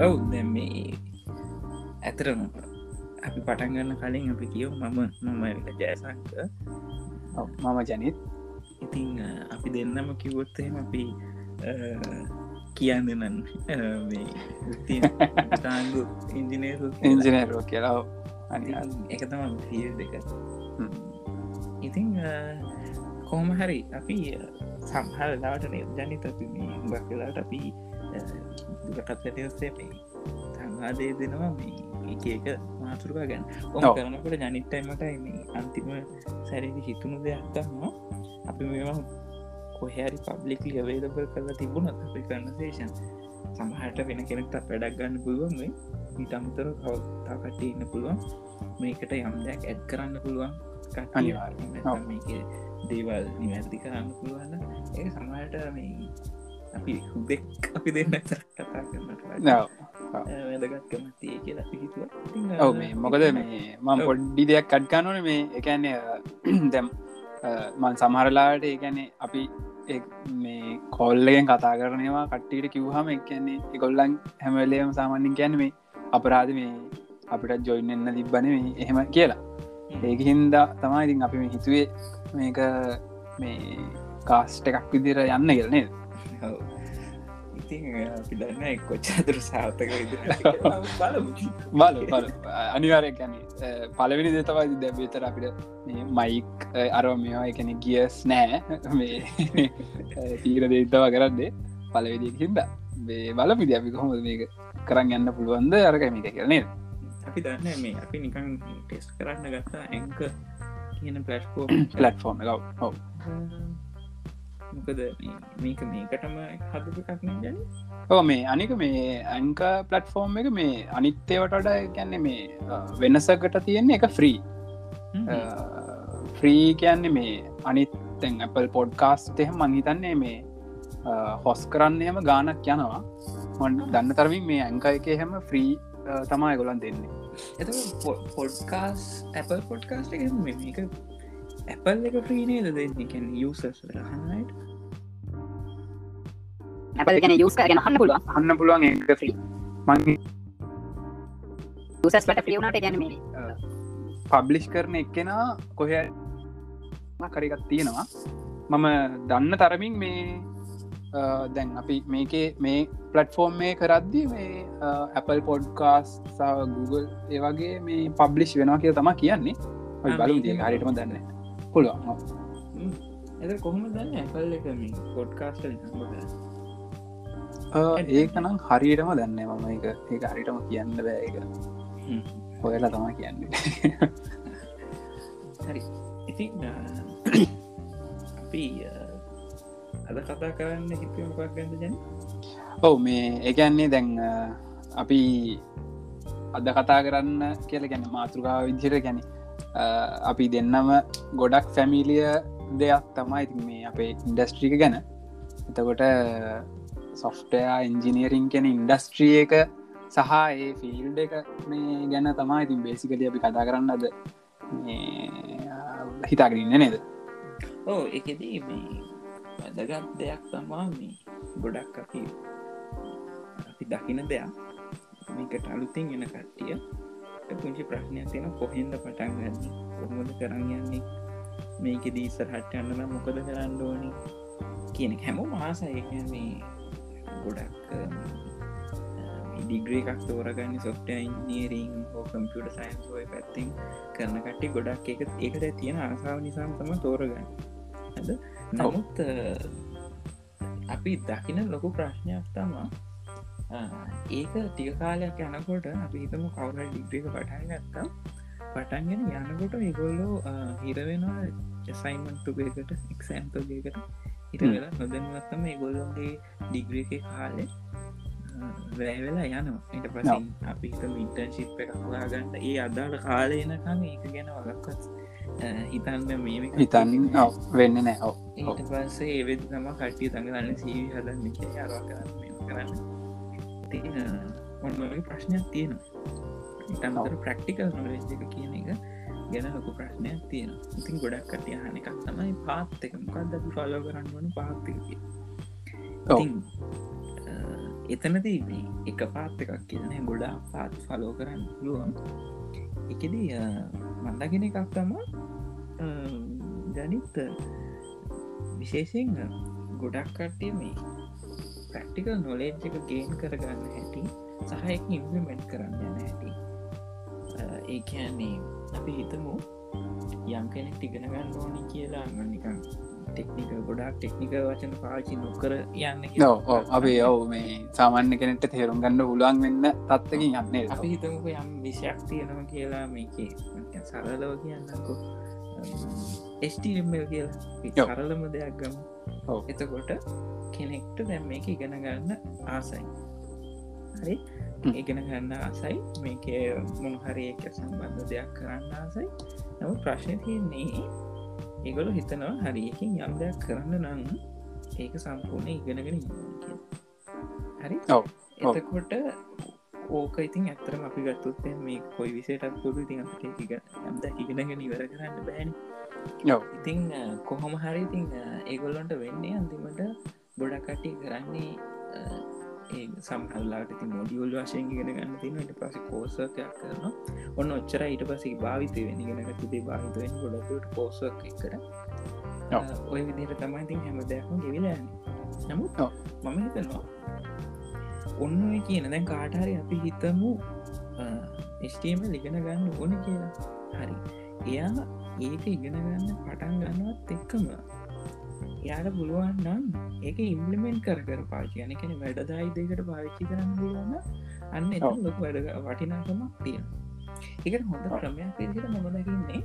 ඔව් දැ මේ ඇතරම අපි පටන්ගන්න කලින් අපි කියව මම මම ජයසංක මම ජනිත්. ඉතිං අපි දෙන්නම කිවොත්තහෙම අපි කියන්න නන් තාගු ඉංජිනේරු ඉංජිනේරෝ කියලා එක තම පිය දෙක. ඉතිං කෝම හරි අපි සම්හල් ලාට ජනිත අපි ගක් වෙලාට අපි දුකටත්වටසේ පේ සංවාදය දෙනවා මේ එක එක මාතුරකා ගැන ඔම කරනකට ජනිත්තයිමටයි මේ අන්තිම සැරදි හිතුණු දෙයක්තන්නවා අපි මේවා කොහැරි පබ්ලික් අවේදබල් කරලා තිබුණත් අපි කරන්න සේෂන් සමහට වෙන කෙනෙක්ට වැඩක් ගන්න පුළුවන් මේ ඉටම්තර කවතාකට ඉන්න පුළුවන්. මේකට යම් දෙයක් ඇත් කරන්න පුළුවන්. අනිවාර්ය දේවල් නිවැරදි කරන්න පුළුවන්න ඒ සමහට මේ අපි හුදෙක් අපි දෙන්න කතා වැදගත්කම තිය කියලා පිහිතුව ඔව මේ මොකද මේ මම පොඩ්ඩි දෙයක් කඩ්ගන්නන මේ එකන්නේ දැම් මන් සමහරලාට ඒගැනේ අපි මේ කොල්ලගෙන් කතා කරනවා කට්ටීට කිව්හම එකන්නේ එකොල්ලන් හැමලේම සාමාන්‍යින් ගැන මේ අපරාධ මේ අපිට ජොයින් එන්න තිබ්බන මේ එහෙම කියලා. ඒක හින්දා තමයි ඉතින් අපි හිතුවේ මේක මේ කාස්ට එකක් විදිර යන්න කියලනේ ඉතින් පිදන්න කොච්චාතුර සාර්ථක බල අනිවාරය ගැන පලවෙනි දෙතවයි දැ බේතර අපිට මයික් අරව මේවා එකන ගියස් නෑ මේ තීර දෙතව කරන්නේ. පලවෙදික් හින්ද. බේ බලපිදි අපි කොහොම මේක කරන්න යන්න පුළුවන්ද? අරකමික කරනේ අපි දන්න මේ අපි නිකන් ටෙස් කරන්න ගත්තා ඇංක කියන පලට්කෝ පලට්ෆෝර්ම් එක ඔව මොකද මේක මේකටම හදපු එකක් ජන ඕ මේ අනික මේ ඇංක පලට්ෆෝර්ම් එක මේ අනිත්තේවටට ගැන්න මේ වෙනසකට තියෙන්නේ එක ෆ්‍රී ෆ්‍රී කියන්නේ මේ අනිත්තැන් Apple පොඩ්කාස්ට එහෙම මංහිතන්නේ මේ හොස් කරන්නේම ගානක් යනවා. මොන් දන්න තරමින් මේ ඇංක එක එහෙම ෆ්‍රී තමා ගොලන් දෙන්නේ. එත පොඩ්කාස් Apple පොඩ්කාස්ට එක Apple එක ්‍රීනේද දෙන්නකැන යුසස් හන්නට Apple ගැන යුස් ගැන හන්න පුළුව හන්න පුළුවන් එක ්‍රී මං සට ්‍රියවනට ගැන මේ පබ්ලිෂ් කරන එක්කෙන කොහ කරගත් තියෙනවා. මම දන්න තරමින් මේ දැන් අපි මේකේ මේ පලට්ෆෝර්ම් මේ කරද්දි මේ Apple පොඩ්කාස් සහ Google ඒවගේ මේ පබ්ලිෂ් වෙනවා කිය තම කියන්නේ. බලු හරිටම දන්න පුළුවන්. එ කොහොම දන්න? ඇපල් එක පොඩ්කාස්ට ඒකනම් හරියටම දන්න මම. එක ඒ හරිටම කියන්න බෑ එක හොයලා තමා කියන්නේ. හරි. ඉති අපි අද කතා කරන්න හිතමක් ගන්න ජන ඔව මේ ඒකන්නේ දැන් අපි අද කතා කරන්න කියල ගැන මාතෘකාව විදිර ගැන අපි දෙන්නම ගොඩක් ෆැමිලිය දෙයක් තමයි ඉතින් මේ අපේ ඉන්ඩස්ට්‍රික ගැන. එතකොට සොෆ්ටයා ඉන්ජිනීරිං කෙන ඉන්ඩස්ට්‍රිය එක සහ ඒ ෆිල්ඩ එක මේ ගැන තමා ඉතින් බේසිකල අපි කතා කරන්නද? හිතාගරන්න නේද? ඕ එකදී මේ වැදගත් දෙයක් තමා මේ ගොඩක් අපි අපි දකින දෙයක්. මේකට අලුතින් එන කට්ටිය. පුංචි ප්‍රශ්නයක් තියෙන කොහෙන්ද පටන් ගන්න? කොහොමද කරන්න යන්නේ? මේක දීසර හට යන්නන මොකද කරන්න ඕනි? කියන හැම මාසය මේ ගොඩක් ඩිග්‍රේ එකක් තෝරගන්න සොෆ්ට ඉන්ීරිං හෝ කම්පියට සයින්ස්ෝය පැත්තිං කරන කට්ටි ගොඩක් එක ඒකට තියෙන ආසාාව නිසාම තම තෝරගන්න. ඇද නමුත් අපි දකින ලොකු ප්‍රශ්නයක් තමා ඒක ටික කාලයක් යනකොට අපි හිතම කවුර ඩිග්‍රක පටන් ගත්තා. පටන්ගෙන යනකොට ඒගොල්ලෝ හිරවෙනවා ජසයිමන්ටුගේකට එක්සෑන්තෝගේකට හිට වෙලා නොදැනුවත්තම ඒගොල්ලොන්ගේ ඩිග්‍ර එක කාලෙ වැෑවෙලා යනවා. එට පස අපි ඉන්ටර්ශිප් එක හොයාගන්න ඒ අදාළ කාලයනකං ඒක ගැන වගක්කත් හිතන්න මේ හිතන්න වෙන්න නෑ ඊට පස්සේ ඒවෙද තම කටිය තඟලන්න සීවි හදන්න අරවා කරන්න. කරන්න ඔන්නගේ ප්‍රශ්නයක් තියෙනවා. ඉතමතර ප්‍රක්ටිකල් නොලෙජ් එක කියන එක ගැන ලොකු ප්‍රශ්නයක් තියෙන ඉතින් ගොඩක් කටිය හන එකක් තමයි පාත් එක. මොකක්ද අපි ෆලෝ කරන්න වන පාත්තික එතනදී එක පාත් එකක් කියන ගොඩා පාත් ෆලෝ කරන්න පුළුවන්. එකදී මන්දගෙන එකක් තම ජනිත විශේෂයෙන් ගොඩක් කට්ටිය මේ ප්‍රක්ටිකල් නොලේජ් එක ගේන් කරගන්න හැටි සහයක ඉම්පලිමෙන්ට් කරන්න යන හැටි. ඒ කියන්නේ අපි හිතමු යම් කෙනෙක් ටිගෙන ගන්න ඕනි කියලා නිකන් ටෙක්නික ගොඩක් ටෙක්නික වචන පාචි නොකර යන්න අපේ ඔව මේ සාමාන්‍ය කෙනෙට තේරුම් ගන්න පුළුවන් වෙන්න තත්වකින් යන්නේ අපි හිතමක යම් විෂයක් තියෙනවා කියලා මේක සරලව කියන්නකෝ. ස්ටම්ල් කියලා. සරලම දෙයක් ගම. එතකොට කෙනෙක්ට දැම් මේක ඉගෙන ගන්න ආසයි. හරි? ඉගෙන ගන්න ආසයි. මේක මොනහරි එක සම්බන්ධ දෙයක් කරන්න ආසයි. නම ප්‍රශ්න තියන්නේ ඒගොලු හිතනවා හරියකින් යම් දෙයක් කරන්න නම් ඒක සම්පූර්ණය ඉගෙනගෙන හරි? එතකොට ඕක ඉතින් ඇතරම අපි ගත්තුත් මේ කොයි විසේටත් පුරු ඉතින් යම්ද ඉගෙනගෙන ඉවර කරන්න බෑන. ඉතිං කොහොම හරි ඉතිං ඒගොල්ලොන්ට වෙන්නේ අන්තිමට ගොඩක්කටි කරන්නේ සම්හල්ලාට ති මොඩියුල් වශයෙන් ගෙන ගන්න තිනට පස කෝසකයක් කරන ඔන්න ඔච්චර ඊට පසේ භාවිතය වෙන ගෙන තිදේ භාවිතවෙන් ගොඩට කෝසක් කර ඔය විදිර තමයි තින් හැම දෙයක්ම ගෙවිලන්න නමුත් මම හිතනවා ඔන්න කියන දැන් කාටහරි අපි හිතමු ස්ටීම ලිගෙන ගන්න ඕන කියලා. හරි. එයා ඒක ඉගෙන ගන්න පටන් ගන්නවත් එක්කම යාට පුළුවන් නම් ඒක ඉම්පලිමෙන්ට් කර කර පාචයන කෙන වැඩදායි දෙකට පාවිච්චි කරන්න පුළුවන්න අන්න ලොක වැඩ වටිනාකමක් තියෙන එකට හොඳ ක්‍රමයක් පිරිසිට මොමදකින්නේ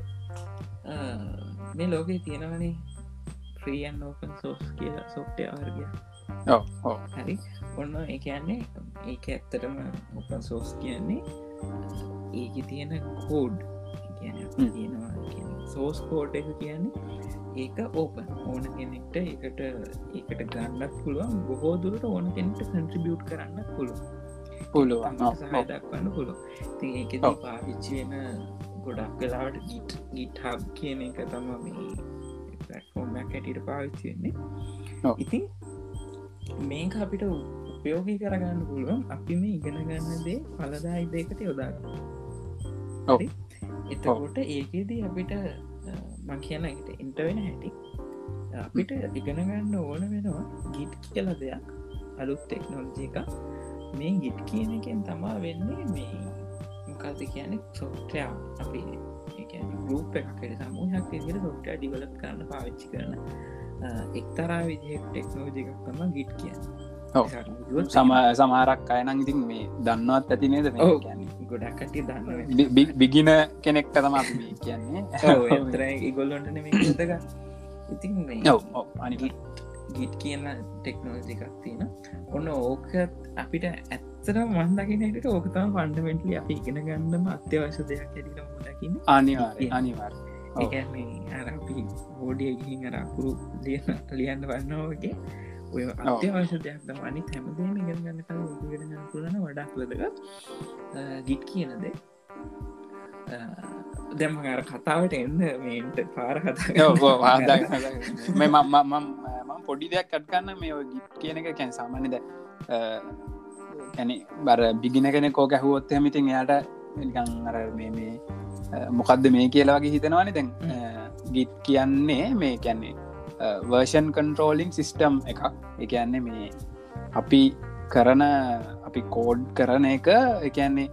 මේ ලෝකේ තියෙනවනේ ්‍රියන් ඕපන් සෝස් කිය සොෆ්ටය ආර්ගය හරි? ඔන්න ඒ කියන්නේ ඒක ඇත්තටම ඔපන් සෝස් කියන්නේ ඒක තියෙන කෝඩ් තියෙනවා සෝස් කෝඩ් එක කියන්නේ ඒක ඕපන්. ඕන කෙනෙක්ට එකට ඒකට ගන්නත් පුළුවන්. බොහෝ දුරට ඕන කෙනෙට කන්ට්‍රිබියුට් කරන්න පුළුව පුළුවන්. සහය දක්වන්න පුළුව ති ඒක පාවිච්චි වෙන ගොඩක් කලාවට ගිට ගිට හබ් කියන එක තම මේ පලටෆෝර්මයක් හැටියට පාවිච්චි වෙන්නේ. ඉතින් මේක අපිට උපයෝගී කරගන්න පුළුවන්. අපි මේ ඉගෙන ගන්න දේ පලදායි දෙකට යොදා එතකොට ඒකේදී අපිට මං කියන එට ඉන්ටවෙන හැටි. අපිට ඉගෙන ගන්න ඕන වෙනවා ගිට් කියල දෙයක් අලුත් ටෙක්නෝලජි එක මේ ගිට් කියන එකෙන් තමා වෙන්නේ මේ මොකද කියන සොෆ්ටයා අපි ගරුප් එකට සමූහයක් විදිර සොෆ්ට ඩිවලප් කරන්න පාවිච්චි කරන එක්තරා විදිහ ටෙක්නෝජි එකක් තම ගිට් කියන්න. සම සමාරක් අයනං ඉතින් මේ දන්නවත් ඇති කියන්නේ ගොඩක්කට දන්න බිගින කෙනෙක්ට තම කියන්නේ. ඉගොල්ලොන්ට නෙම තක ඉතින් අනිගිට ගිට් කියන්න ටෙක්නෝජිකක් තියෙන ඔන්න ඕක අපිට ඇත්තර මන්දකිනට ඕකතම පන්ඩමෙන්ටලි අපි ඉගෙන ගන්නම අත්‍යවශ්‍ය දෙයක් ඇතිට මුදකින්න අනිවාර අනිවාර අපි හෝඩිය අරකුරු ලියන්න ලියන්න වන්නවගේ ඔය අත්‍යවශ්‍ය දෙයක් දම අනි හැමදේම ඉගෙන ගන්න කල ඉගෙන ගන්න පුලන වඩක් ලදක ගිට් කියනදේ දැම අර කතාවට එන්න මේට පාර කතා පොඩි දෙයක් කට්කන්න මේ ගිට් කියන එක කැන් සාමාන්‍යද ඇන බර බිගින කෙනෙ කෝ ගැහුවොත් හමිතින් එයාට අර මේ මොකක්ද මේ කියලා වගේ හිතනවානි දැන්. ගිට් කියන්නේ මේ කැන්නේ වර්ෂන් කන්ට්‍රෝලිං සිිස්ටම් එකක්. එකන්නේ මේ අපි කරන අපි කෝඩ් කරන එක එකන්නේ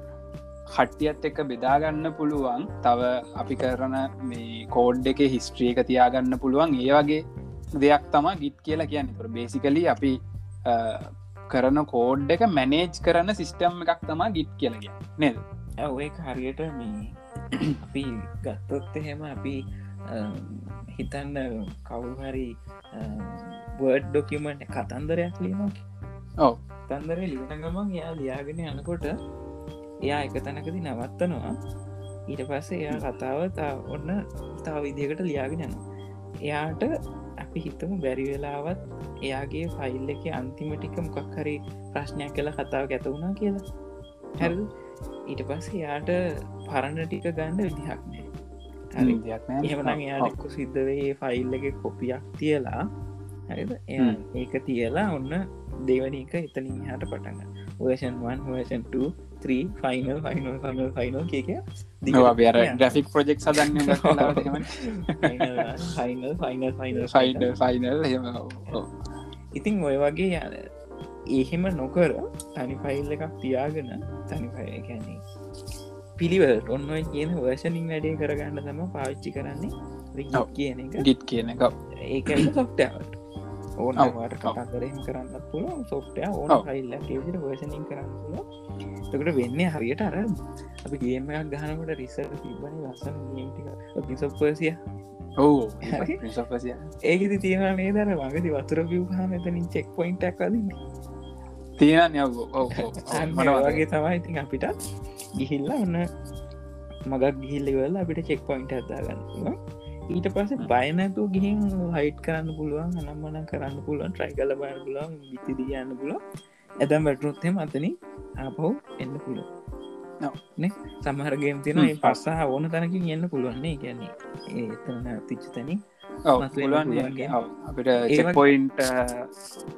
හට්ටියත් එක බෙදාගන්න පුළුවන්. තව අපි කරන මේ කෝඩ් එක හිස්ට්‍රිය එක තියාගන්න පුළුවන්. ඒ වගේ දෙයක් තම ගිත් කියලා කියන්න. තුර බේසිකලි අපි කරන කෝඩ් එක මැනේජ් කරන සිිස්ටම් එකක් තමා ගිත් කියලග නේද? ඔය හරියට මේ අපි ගත්තොත් එහෙම අපි හිතන්න කවුහරි බර්ඩ් ඩොකිමට කතන්දරයක් ලියමක් ඔව. තන්දර ලිට ගමන් යා ලියාගෙන යනකොට එයා එක තැනකති නවත්තනවා. ඊට පස්සේ එයා කතාව ඔන්න තාව විදිකට ලියාගෙන යන එයාට අපි හිතමු බැරි වෙලාවත් එයාගේ ෆයිල් එක අන්තිමටික මොකක් හරි ප්‍රශ්නයක් කලා කතාව ඇත වුණා කියලා. හැර ඊට පස්සේ යාට පරණ ටික ගණ්ඩ විදිහක් නෑ. එහමනම් එයාලෙක්කු සිද්ධ වේ ෆයිල් එක කොපියක් තියලා. හරිද? ඒක තියලා ඔන්න දෙවනි එක එතනින් හට පටන්න version 1 version 3 final final final final කියක අප ග්‍රෆික් ප්‍රජෙක්් සදන්න ෆයිනල් ෆයිනල් ෆයිනල් ෆයිනල් හෙම ඉතින් ඔය වගේ යන ඒහෙම නොකර තනි ෆයිල් එකක් තියාගෙන තනි ගැන පිළිවල්. ඔන්න කියන වර්ෂනින් වැඩේ කරගන්න තම පාවිච්චි කරන්නේ. කියන එක. ගිට් කියන එක. ඒක සොෆ්ටවට ඕනවාට කතා කරම කරන්න පුළුව සොෆ්ටය ඕන ෆයිල්ල ේසිට වර්ෂනින් කරන්න තකට වෙන්න හරියට අර අපි ගේමයක් ගහනකට රිසර් තිබන ලස්සන ගේටික පිසොප්පසිය ඔවු. ඒකති තියෙන නේ දර වගති වතුර පියහම එතනින් චෙක් පොයින්ට ඇක්කදන්න තියෙන වගේ තමයි ඉතින් අපිට ගිහිල්ල ඔන්න මගක් ගිහිල්ලවල අපිට චෙක් පොයින්ට ඇතාගන්න ඊට පස බයනැතු ගිහින් හයිට් කරන්න පුළුවන් අනම්මන කරන්න පුළුවන් ට්‍රයි කල බය පුලන් විතිදී යන්න පුල ඇතම් වැටරොත්හෙම අතන ආපහු එන්න පුළුව සමහරගේම් තින පස්සා ඕන තැනකින් එන්න පුළුවන්නේ ගැන්නේ ඒතන තිච්ච තැනින් අපිට පොයින්ට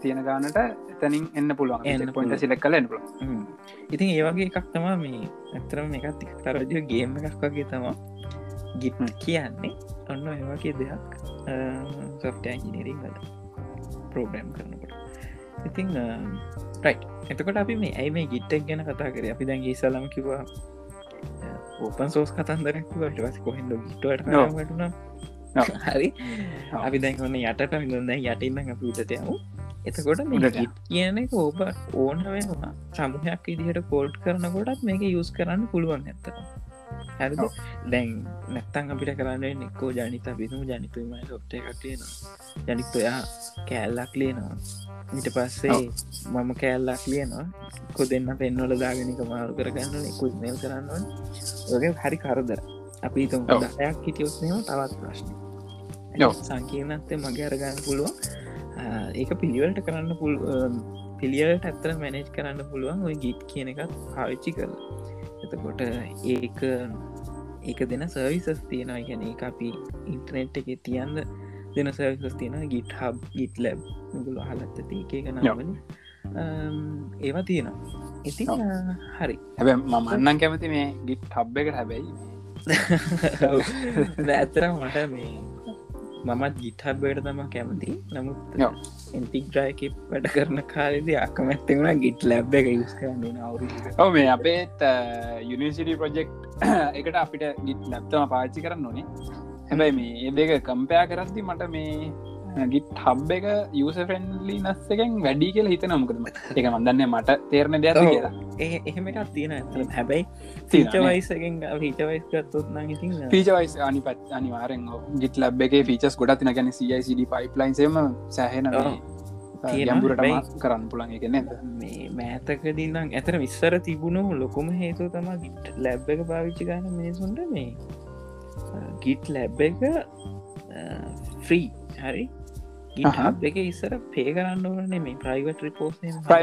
තියෙන ගානට එතනින් එන්න පුළුවන්. පොයින්ට සිලෙක් කල එන්න පුළුව ඉතින් ඒවගේ එකක් තමා මේ ඇතරම එකත් තරජය ගේම එකක් වගේ තමා ගිත් කියන්නේ. ඔන්න ඒවාගේ දෙයක් සොෆ්ට ඇජිනීරිං වල ප්‍රෝග්‍රම් කරනකට. ඉතිං රයි් එතකොට අපි මේ ඇයි මේ ගිට්ටක් ගැන කතා කර? අපි දැන් ඉසලම කිවා ඕපන් සෝස් කතන්දරක්වට වස කොහෙන්ද ගිට්ටට වැටුණ හරි. අපි දැන්න්න යටට මිඳන්න යටඉන්න අපි උටටයමු එතකොට ගිට් කියන එක ඕබ ඕන වෙනවා. සමුහයක් ඉදිහට කෝල්ට් කරනකොටත් මේක යුස් කරන්න පුළුවන් ඇත්තට හැරද? දැන් නැත්තන් අපිට කරන්න නෙක්කෝ ජනිත බිනු ජනිතුම සොට්ට එකටයනවා ජනිත ඔයා කෑල්ලක් ලියනවා. ඊට පස්සේ මම කෑල්ලක් ලියනවා. කො දෙන්න පෙන්වල දාගෙනක මාරු කරගන්න කුල් මේල් කරන්න ඔගේ හරි කරදර. අපි තුම් දයක් හිටියොත්නම තවත් ප්‍රශ්න. සංකීර්ණත්තේ මගේ අරගන්න පුළුවන් ඒක පිළිවලට කරන්න පුල් පිළියට ඇත්තර මැනේජ් කරන්න පුළුවන් ඔය ගීට් කියන එකත් පාවිච්චි කරලා. එතකොට ඒක ඒක දෙන සර්විසස් තියෙනවා. ගැන අපි ඉන්ටනෙට් එක තියන්න දෙන සර්විසස් තියෙන ගිට හබ් ගිට ලැබ් ගුල හලත්තති ඒක නවල ඒවා තියෙනවා. ඉති හරි. හැබ මමන්නන් කැමති මේ ගිට් හබ් එක හැබැයි ඇත්තර මට මේ මමත් ගිටහබ්බට තම කැමති. නමුත් එන්තිග්‍රයක වැඩ කරන කාලෙද අකමැත්තෙවුණ ගිට් ලැබ් එක යස් කරන්න ඔව මේ අපේත් යුනිසිටි ප්‍රජෙක්් එකට අපිට ගිට් ලැබ්තම පාච්චි කරන්න ඕනේ. හැබැයි මේ ඒ දෙක කම්පයා කරද්දි මට මේ ගිට් හබ් එක යස ෆෙන්ලි නස්සකෙන් වැඩි කියල හිත නමුකදම එක මන්දන්න මට තේරණ දෙයක් කියලා. ඒ එහෙම එකක් තියෙන හැබැයි ෆීචවයිසගෙන් ෆීචවයිස් ගත්තොත් ඉතින් ෆීචවයිස් අනිපත් අනිවාරෙන් ගිට ලබ් එක ෆීචස් ගොඩත් තින ගැන CICD පයිප්ලයින්සේම සෑහෙන යම්බුරට කරන්න පුළන් එක නැද? මේ මෑතකදින්නම් ඇතර විස්සර තිබුණු ලොකුම හේතු තම ගිට් ලැබ් එක පාවිච්චි ගන්න මිනිසුන්ට මේ ගිට් ලැබ් එක ෆ්‍රී හරි එක ඉස්සර පේ කරන්න ඕනේ මේ ප්‍රයිවට රිපෝස්